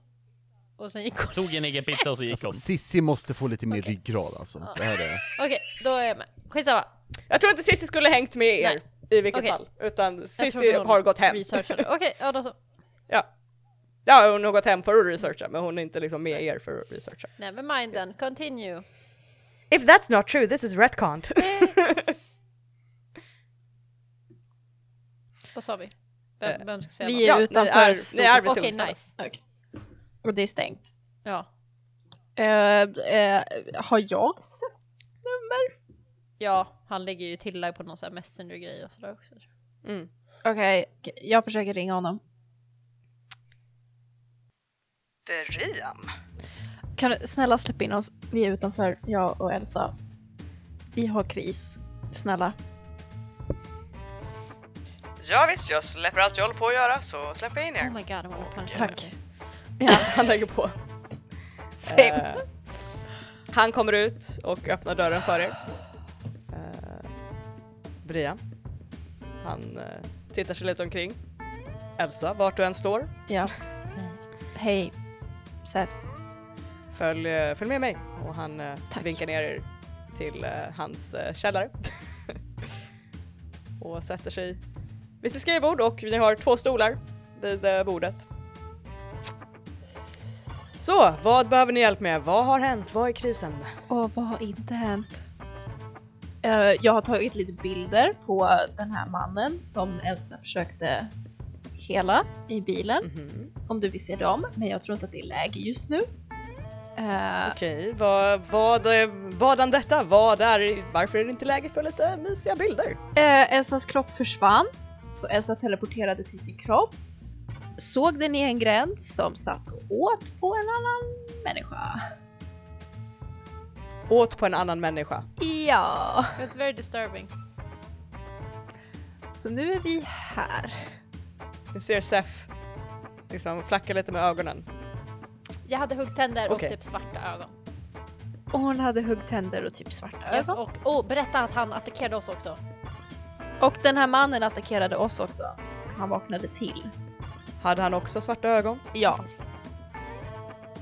och sen gick hon. Tog en egen pizza och så gick Alltså, hon. Sissi måste få lite mer Okej. ryggrad alltså. Det här är... Okej, då är jag med. Skitsamma. Jag tror inte Cissi skulle hängt med er i vilket Okej. fall. Utan Jag Cissi har gått hem. Okej, ja då så. Ja. Ja, hon har gått hem för att researcha men hon är inte liksom med er för att researcha. Never mind then, continue. If that's not true, this is retconned. (laughs) Vad sa vi? Vem, Eh, vem ska säga Vi är Ja, ni utanför är- Solkristallen. ni är Okej, Solkristallen. nice. Okej. Och det är stängt. Ja. Eh, eh, har jag sett nummer? Ja, han lägger ju tillägg på någon sån här messenger-grej och sådär också. Mm. Okej, jag försöker ringa honom. Briam. Kan du snälla släppa in oss? Vi är utanför, jag och Elsa. Vi har kris. Snälla. Ja visst, jag släpper allt jag håller på att göra så släpper jag in Oh my god, I wanna punch Tack. Ja, Han lägger på. (laughs) same. Eh, han kommer ut och öppnar dörren för er. Brian. Han eh, tittar sig lite omkring. Elsa, vart du än står, ja. Hej. Seth. följ, eh, följ med mig. Och han eh, vinkar ner er till eh, hans eh, källare. (laughs) och sätter sig vid sitt skrivbord och ni har två stolar vid eh, bordet. Så, vad behöver ni hjälp med? Vad har hänt? Vad är krisen? Och vad har inte hänt? Eh, jag har tagit lite bilder på den här mannen som Elsa försökte hela i bilen. Mhm. Om du vill se dem, men jag tror inte att det är läge just nu. Eh, Okej, vad, vad, eh, vadan detta? Vad är, varför är det inte läge för lite mysiga bilder? Eh, Elsas kropp försvann, så Elsa teleporterade till sin kropp. Såg den i en gränd som satt och åt på en annan människa. Åt på en annan människa. Ja, It's very disturbing. så nu är vi här. Ni ser Sef liksom flacka lite med ögonen. Jag hade huggtänder och Okej. typ svarta ögon. Och hon hade huggtänder och typ svarta Yes, ögon. och oh, berätta att han attackerade oss också. Och den här mannen attackerade oss också. Han vaknade till. Hade han också svarta ögon? Ja,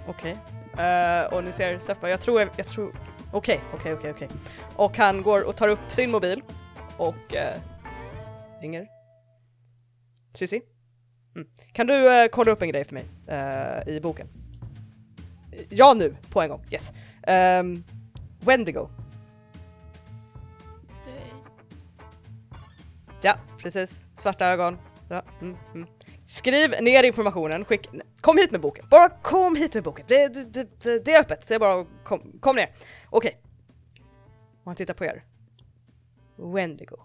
Okej. Eh, och ni ser Sef bara, jag tror, jag tror, okej, okej, okej, okej. Och han går och tar upp sin mobil och eh, ringer. Cissi? Mm. Kan du eh, kolla upp en grej för mig eh, i boken? Ja nu, på en gång, yes. Um, Wendigo. Ja, precis. Svarta ögon. Ja, mm, mm. Skriv ner informationen, skick... Kom hit med boken. Bara kom hit med boken. Det, det, det- det, är öppet. Det är bara kom, kom ner. Okej. Och han tittar på er. Wendigo.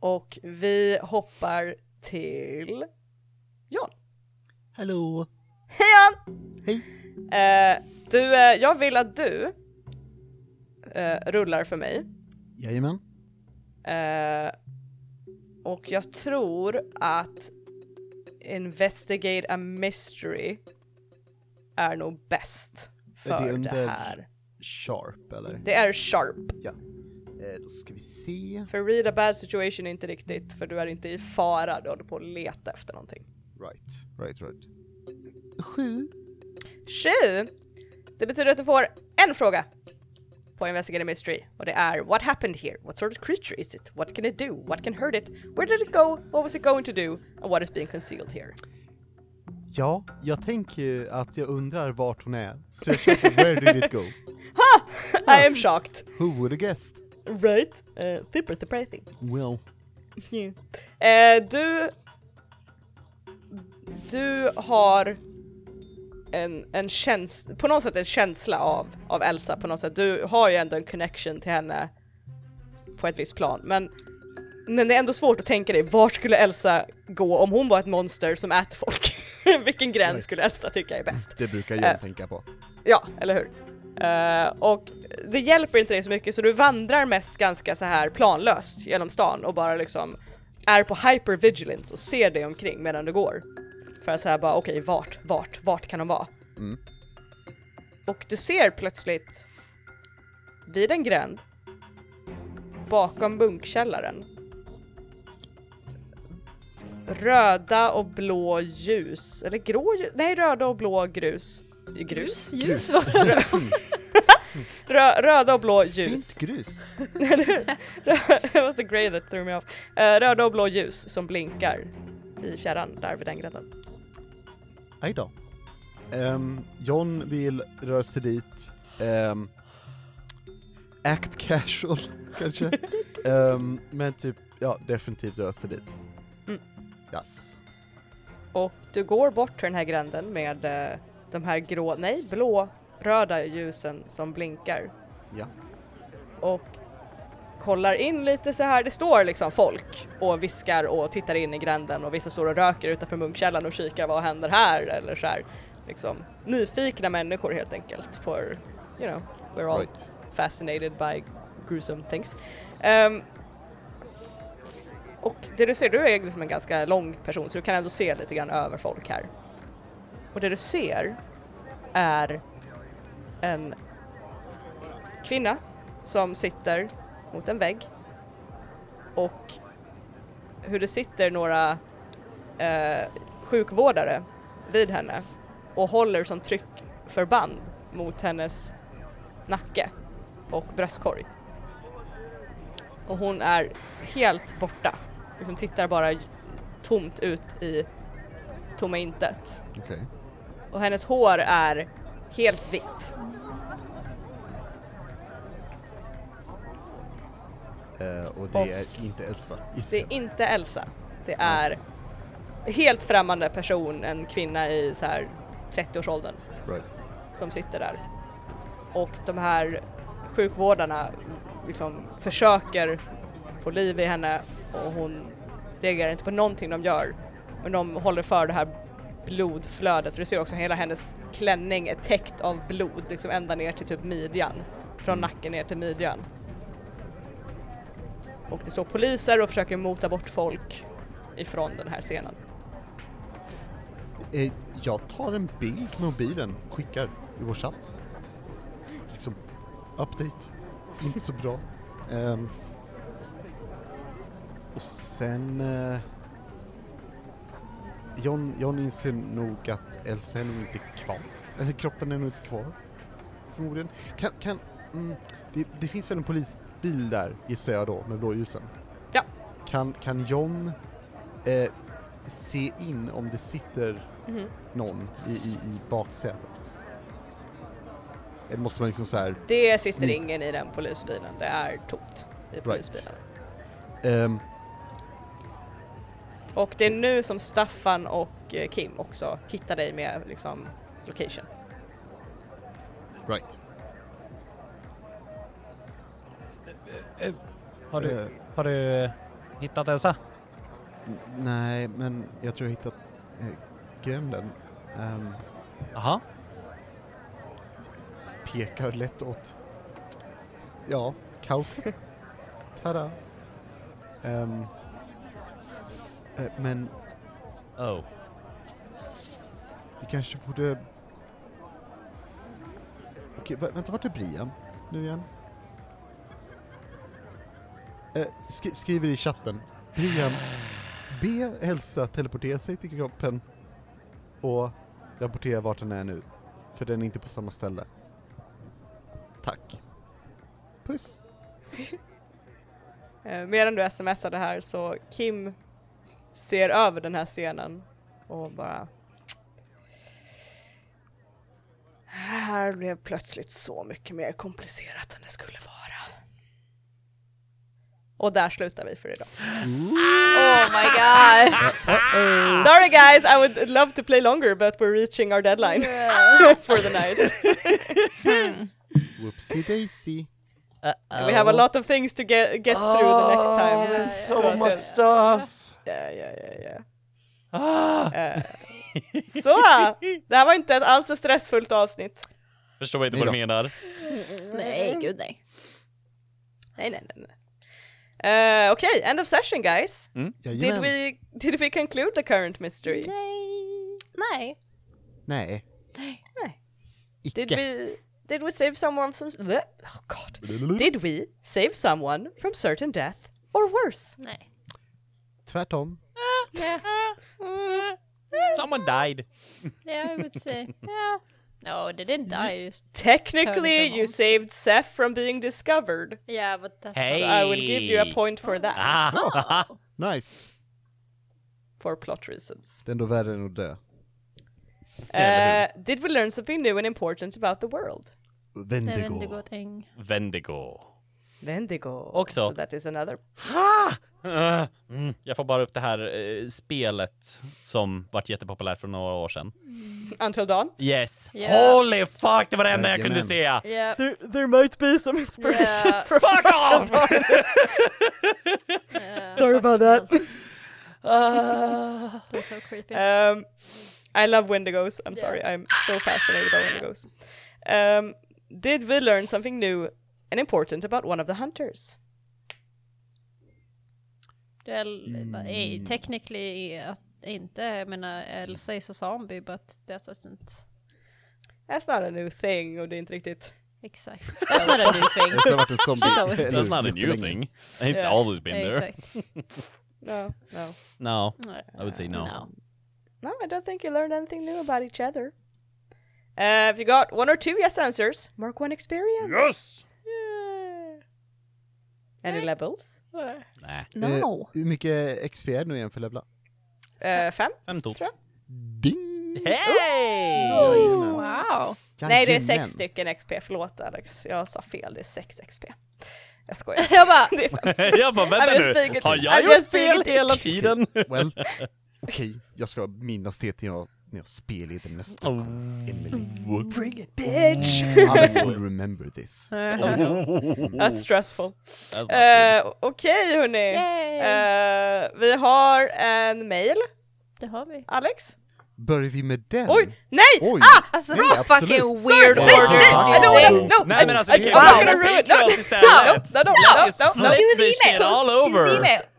Och vi hoppar till Jan. Hallå! Hej Jan! Hej! Eh, du, eh, jag vill att du eh, rullar för mig. Jajamän. Och jag tror att Investigate a Mystery är nog bäst Är det för det, här. sharp eller? Det är sharp. Eh, då ska vi se. För read a bad situation är inte riktigt, för du är inte i fara, du håller på att leta efter någonting. Right, right, right. Sju. Sju! Det betyder att du får en fråga på Investigative Mystery och det är What happened here? What sort of creature is it? What can it do? What can hurt it? Where did it go? What was it going to do? And what is being concealed here? Ja, jag tänker ju att jag undrar vart hon är. Så jag köper Where did it go? (laughs) I am shocked. Who would have guessed? Right? Uh, super surprising. Well. (laughs) Eh, du... Du har en, en känsla, på något sätt en känsla av, av Elsa på något sätt. Du har ju ändå en connection till henne på ett visst plan, men, men det är ändå svårt att tänka dig, vart skulle Elsa gå om hon var ett monster som äter folk? (laughs) Vilken gräns Right. skulle Elsa tycka är bäst? Det brukar jag Eh. tänka på. Ja, eller hur? Eh, och det hjälper inte dig så mycket så du vandrar mest ganska så här planlöst genom stan och bara liksom är på hypervigilance och ser dig omkring medan du går. För att säga bara okej, vart, vart, vart kan de vara? Mm. Och du ser plötsligt vid en gränd bakom bunkkällaren röda och blå ljus, eller grå ljus, nej röda och blå grus. Grus? Ljus var det. (laughs) Rö röda och blå ljus. Fint grus. It was the grey that threw me off. Eh, röda och blå ljus som blinkar i fjärran där vid den gränden. Aj då. Ehm, John vill röra sig dit. Ehm, act casual, (laughs) kanske. Ehm, men typ, ja, definitivt röra sig dit. Mm. Yes. Och du går bort till den här gränden med eh, de här grå, nej blå, röda ljusen som blinkar. Ja. Och kollar in lite så här. det står liksom folk och viskar och tittar in i gränden och vissa står och röker utanför munkkällan och kikar vad händer här eller så här. Liksom nyfikna människor helt enkelt på, you know, we're all Right. fascinated by gruesome things. Ehm, och det du ser, du är liksom en ganska lång person så du kan ändå se lite grann över folk här. Och det du ser är en kvinna som sitter mot en vägg och hur det sitter några eh, sjukvårdare vid henne och håller som tryckförband mot hennes nacke och bröstkorg. Och hon är helt borta, liksom tittar bara tomt ut i tomma intet. Okej. Och hennes hår är helt vitt. Och det Och- är inte Elsa, gissar Det är inte Elsa. Det är helt främmande person, en kvinna i så här 30-årsåldern Right. som sitter där. Och de här sjukvårdarna liksom försöker få liv i henne och hon reagerar inte på någonting de gör. Men de håller för det här blodflödet, för du ser också hela hennes klänning är täckt av blod, liksom ända ner till typ midjan. Från nacken ner till midjan. Och det står poliser och försöker mota bort folk ifrån den här scenen. Eh, jag tar en bild med mobilen, och skickar i vår chatt. Liksom, update. Inte så bra. Um, och sen... Uh, John, John inser nog att Elsa är nog inte kvar. Eller kroppen är nog inte kvar. Förmodligen. Kan, kan, mm, det, det finns väl en polis polisbil där, gissar jag då, med blåljusen? Ja. Kan, kan John eh, se in om det sitter Mhm. någon i, i, i baksätet? Eller måste man liksom så här... Det sitter sneak- ingen i den polisbilen, det är tomt i polisbilen. Ehm, Och det är nu som Staffan och eh, Kim också hittar dig med liksom location. right. Har du, Eh, har du hittat Elsa? nej, men jag tror jag hittat eh, gränden. Jaha. pekar lätt åt... Ja, kaoset. (laughs) Tada! Ehm, eh, men Oh. vi kanske borde... Okej, vä- vänta, vart är Brian nu igen? Eh, sk skriver i chatten. Brian, be Elsa teleportera sig till kroppen och rapportera vart den är nu. För den är inte på samma ställe. Tack. Puss. (laughs) Eh, Medan du smsar det här så Kim ser över den här scenen och bara Här blev plötsligt så mycket mer komplicerat än det skulle vara. Och där slutar vi för idag. Oh my god! (laughs) Sorry guys, I would love to play longer but we're reaching our deadline (laughs) for the night. (laughs) Whoopsie daisy. We have a lot of things to get, get through the next time. there's So so much stuff! Yeah, yeah, yeah, yeah. Ah. Eh, så, det här var inte ett alls ett stressfullt avsnitt. Förstår inte vad du menar. Nej, gud nej. Nej, nej, nej. nej. Uh, Okej, end of session guys. Did we, did we conclude the current mystery? Nej. Nej. Nej. Nej. Icke. Did we, did we save someone from, bleh, oh god. Did we save someone from certain death or worse? Nej. Tvärtom. Yeah. (laughs) Mm. Someone died. Yeah, I would say. (laughs) Yeah. No, they didn't die. Just Technically, you on. saved Seth from being discovered. yeah, but that's Hey. So I will give you a point for that. Ah. (laughs) Nice. For plot reasons. Det är värre än att dö. Eller Uh, did we learn something new and important about the world? Vendigo. Wendigo. Wendigo thing. Vendigo. Vendigo. Också. So that is another. Ah, (laughs) mm, jag får bara upp det här eh, spelet som vart jättepopulärt för några år sedan. Until dawn. Yes! Yeah. Holy fuck, det var det enda jag kunde Jajamän. se! Yeah. There, there might be some inspiration Yeah. from Fuck off! yeah. (laughs) Sorry about that. Ah. They're so creepy. Um, I love Wendigos. I'm Yeah. sorry. I'm so fascinated by Wendigos. Um, did we learn something new and important about one of the hunters? Well, Mm. technically inte, jag menar Elsa is a zombie but that doesn't That's not a new thing och det är inte riktigt... Exakt. That's not a new thing. (laughs) Det har varit en zombie. That's (laughs) not a new thing. It's Yeah. always been there. Exakt. No, no. No. I would say no. No. No, I don't think you learned anything new about each other. Uh, if you got one or two yes answers, mark one experience. Yes! Any levels? Nej, No. Eh, hur mycket XP är det nu igen för levla? Uh, fem? fem tot. Tror Ding! Hey! Wow. Nej, det är Jajamän. sex stycken XP. Förlåt Alex, jag sa fel. Det är sex XP. Jag skojar. (laughs) Jag bara, (laughs) det är fem. (laughs) jag bara, I'm vänta nu, a- har I'm jag just gjort being a fel dick. hela tiden? Well, okej, jag ska minnas det till jag, när jag spelleder nästa gång. Emily. Bring it bitch! Alex will remember this. (laughs) That's stressful. That's good. Uh, Okej hörni. Yay! Eh, vi har en mail, det har vi. Alex. Börjar vi med den? Oj! Nej! Oj! alltså Nej, fucking weird. Nej, order. nej, I don't wanna, you no, Nej I- men alltså I, vi kan I'm not gonna ruin it. No, no, no, no, no, no. flip Do this the shit email. all Do the over! email. No, no! Yeah, no, no, no, no, no, no, Soci- no!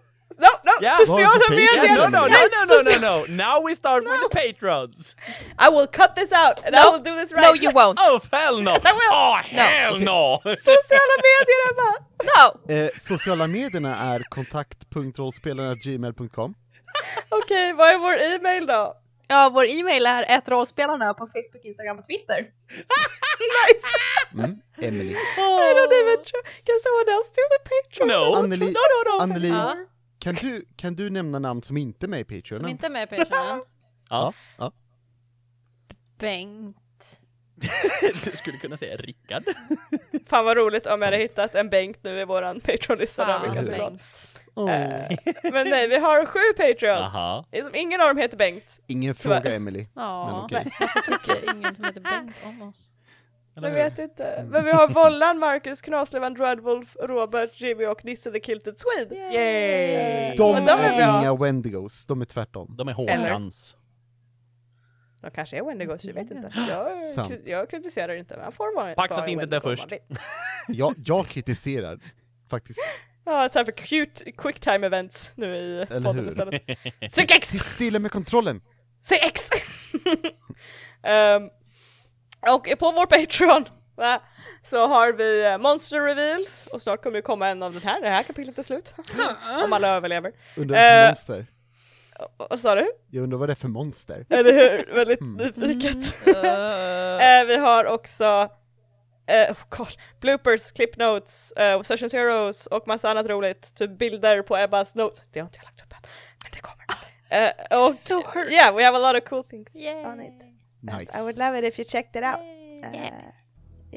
Now we start with the patrons! I will cut this out and I No. will do this right. No you won't. Oh hell no! I will. Oh hell no! (laughs) Sociala medier Emma! No! Eh, sociala medierna är kontakt.rollspelarna.gmail.com Okej, vad är vår e-mail då? Ja, vår e-mail är ätrollspelarna på Facebook, Instagram och Twitter. (laughs) Nice! mm. Emily. I don't even try. Can someone else do the Patreon? No. Anneli, No, no, no. Anneli Ja. Kan, du, kan du nämna namn som inte är med i Patreon? Som inte är med i Patreon. (laughs) Ja, ja. Bengt. (laughs) Du skulle kunna säga Rickard. (laughs) Fan vad roligt om jag hade hittat en Bengt nu i våran Patreon-lista. Eh, Men nej, vi har sju Patreons. Aha. Ingen av dem heter Bengt. Ingen fråga Emily. Men Ja, okej. varför tycker ingen som heter Bengt om oss? Jag vet inte. Men vi har Vollan, Marcus, Knaslevan, Dreadwolf, Robert, Jimmy och Nisse the Kilted Swede. Yay! De Men de är är bra. inga Wendigos, de är tvärtom. De är Håkans. De kanske är Wendigos, jag vet inte. (gasps) Jag, jag kritiserar inte, men får vara Pax att inte om först. man. (laughs) Jag, jag kritiserar faktiskt. Ja, time för cute quick time events nu i Eller podden hur? istället. (laughs) Tryck X! Sitt stilla med kontrollen! Säg X! (laughs) Ehm, och på vår Patreon, Va? Så har vi eh, Monster Reveals och snart kommer det komma en av den här, det här kapitlet är slut. (laughs) Om alla överlever. Undrar vad för Eh, monster? Och- Vad sa du? Jag undrar vad det är för monster? Eller hur? Väldigt Mm. nyfiket. (laughs) Eh, vi har också eh, oh God, bloopers, clip notes, uh, session zeros och massa annat roligt. Typ bilder på Ebbas notes. Det har inte jag lagt upp än, men det kommer. Eh, och So hurt. yeah, we have a lot of cool things Yay. on it. Nice. I would love it if you checked it out. Yay.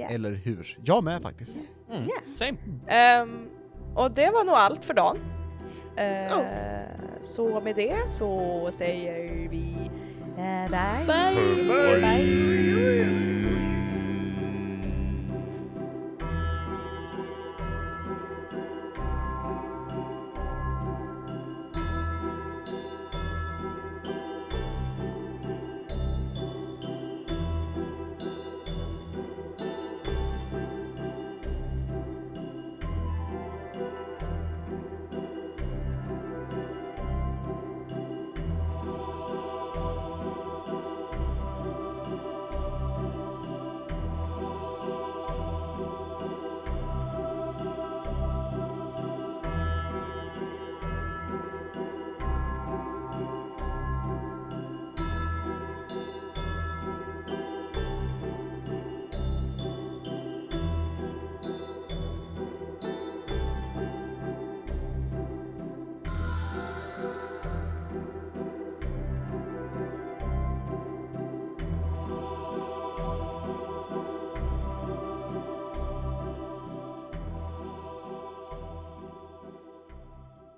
Eh, Eller hur? Jag med faktiskt. Mm. Yeah. Same. Ehm, och det var nog allt för dagen. Eh, Oh. Så med det så säger vi eh, bye. Bye. Bye. Bye.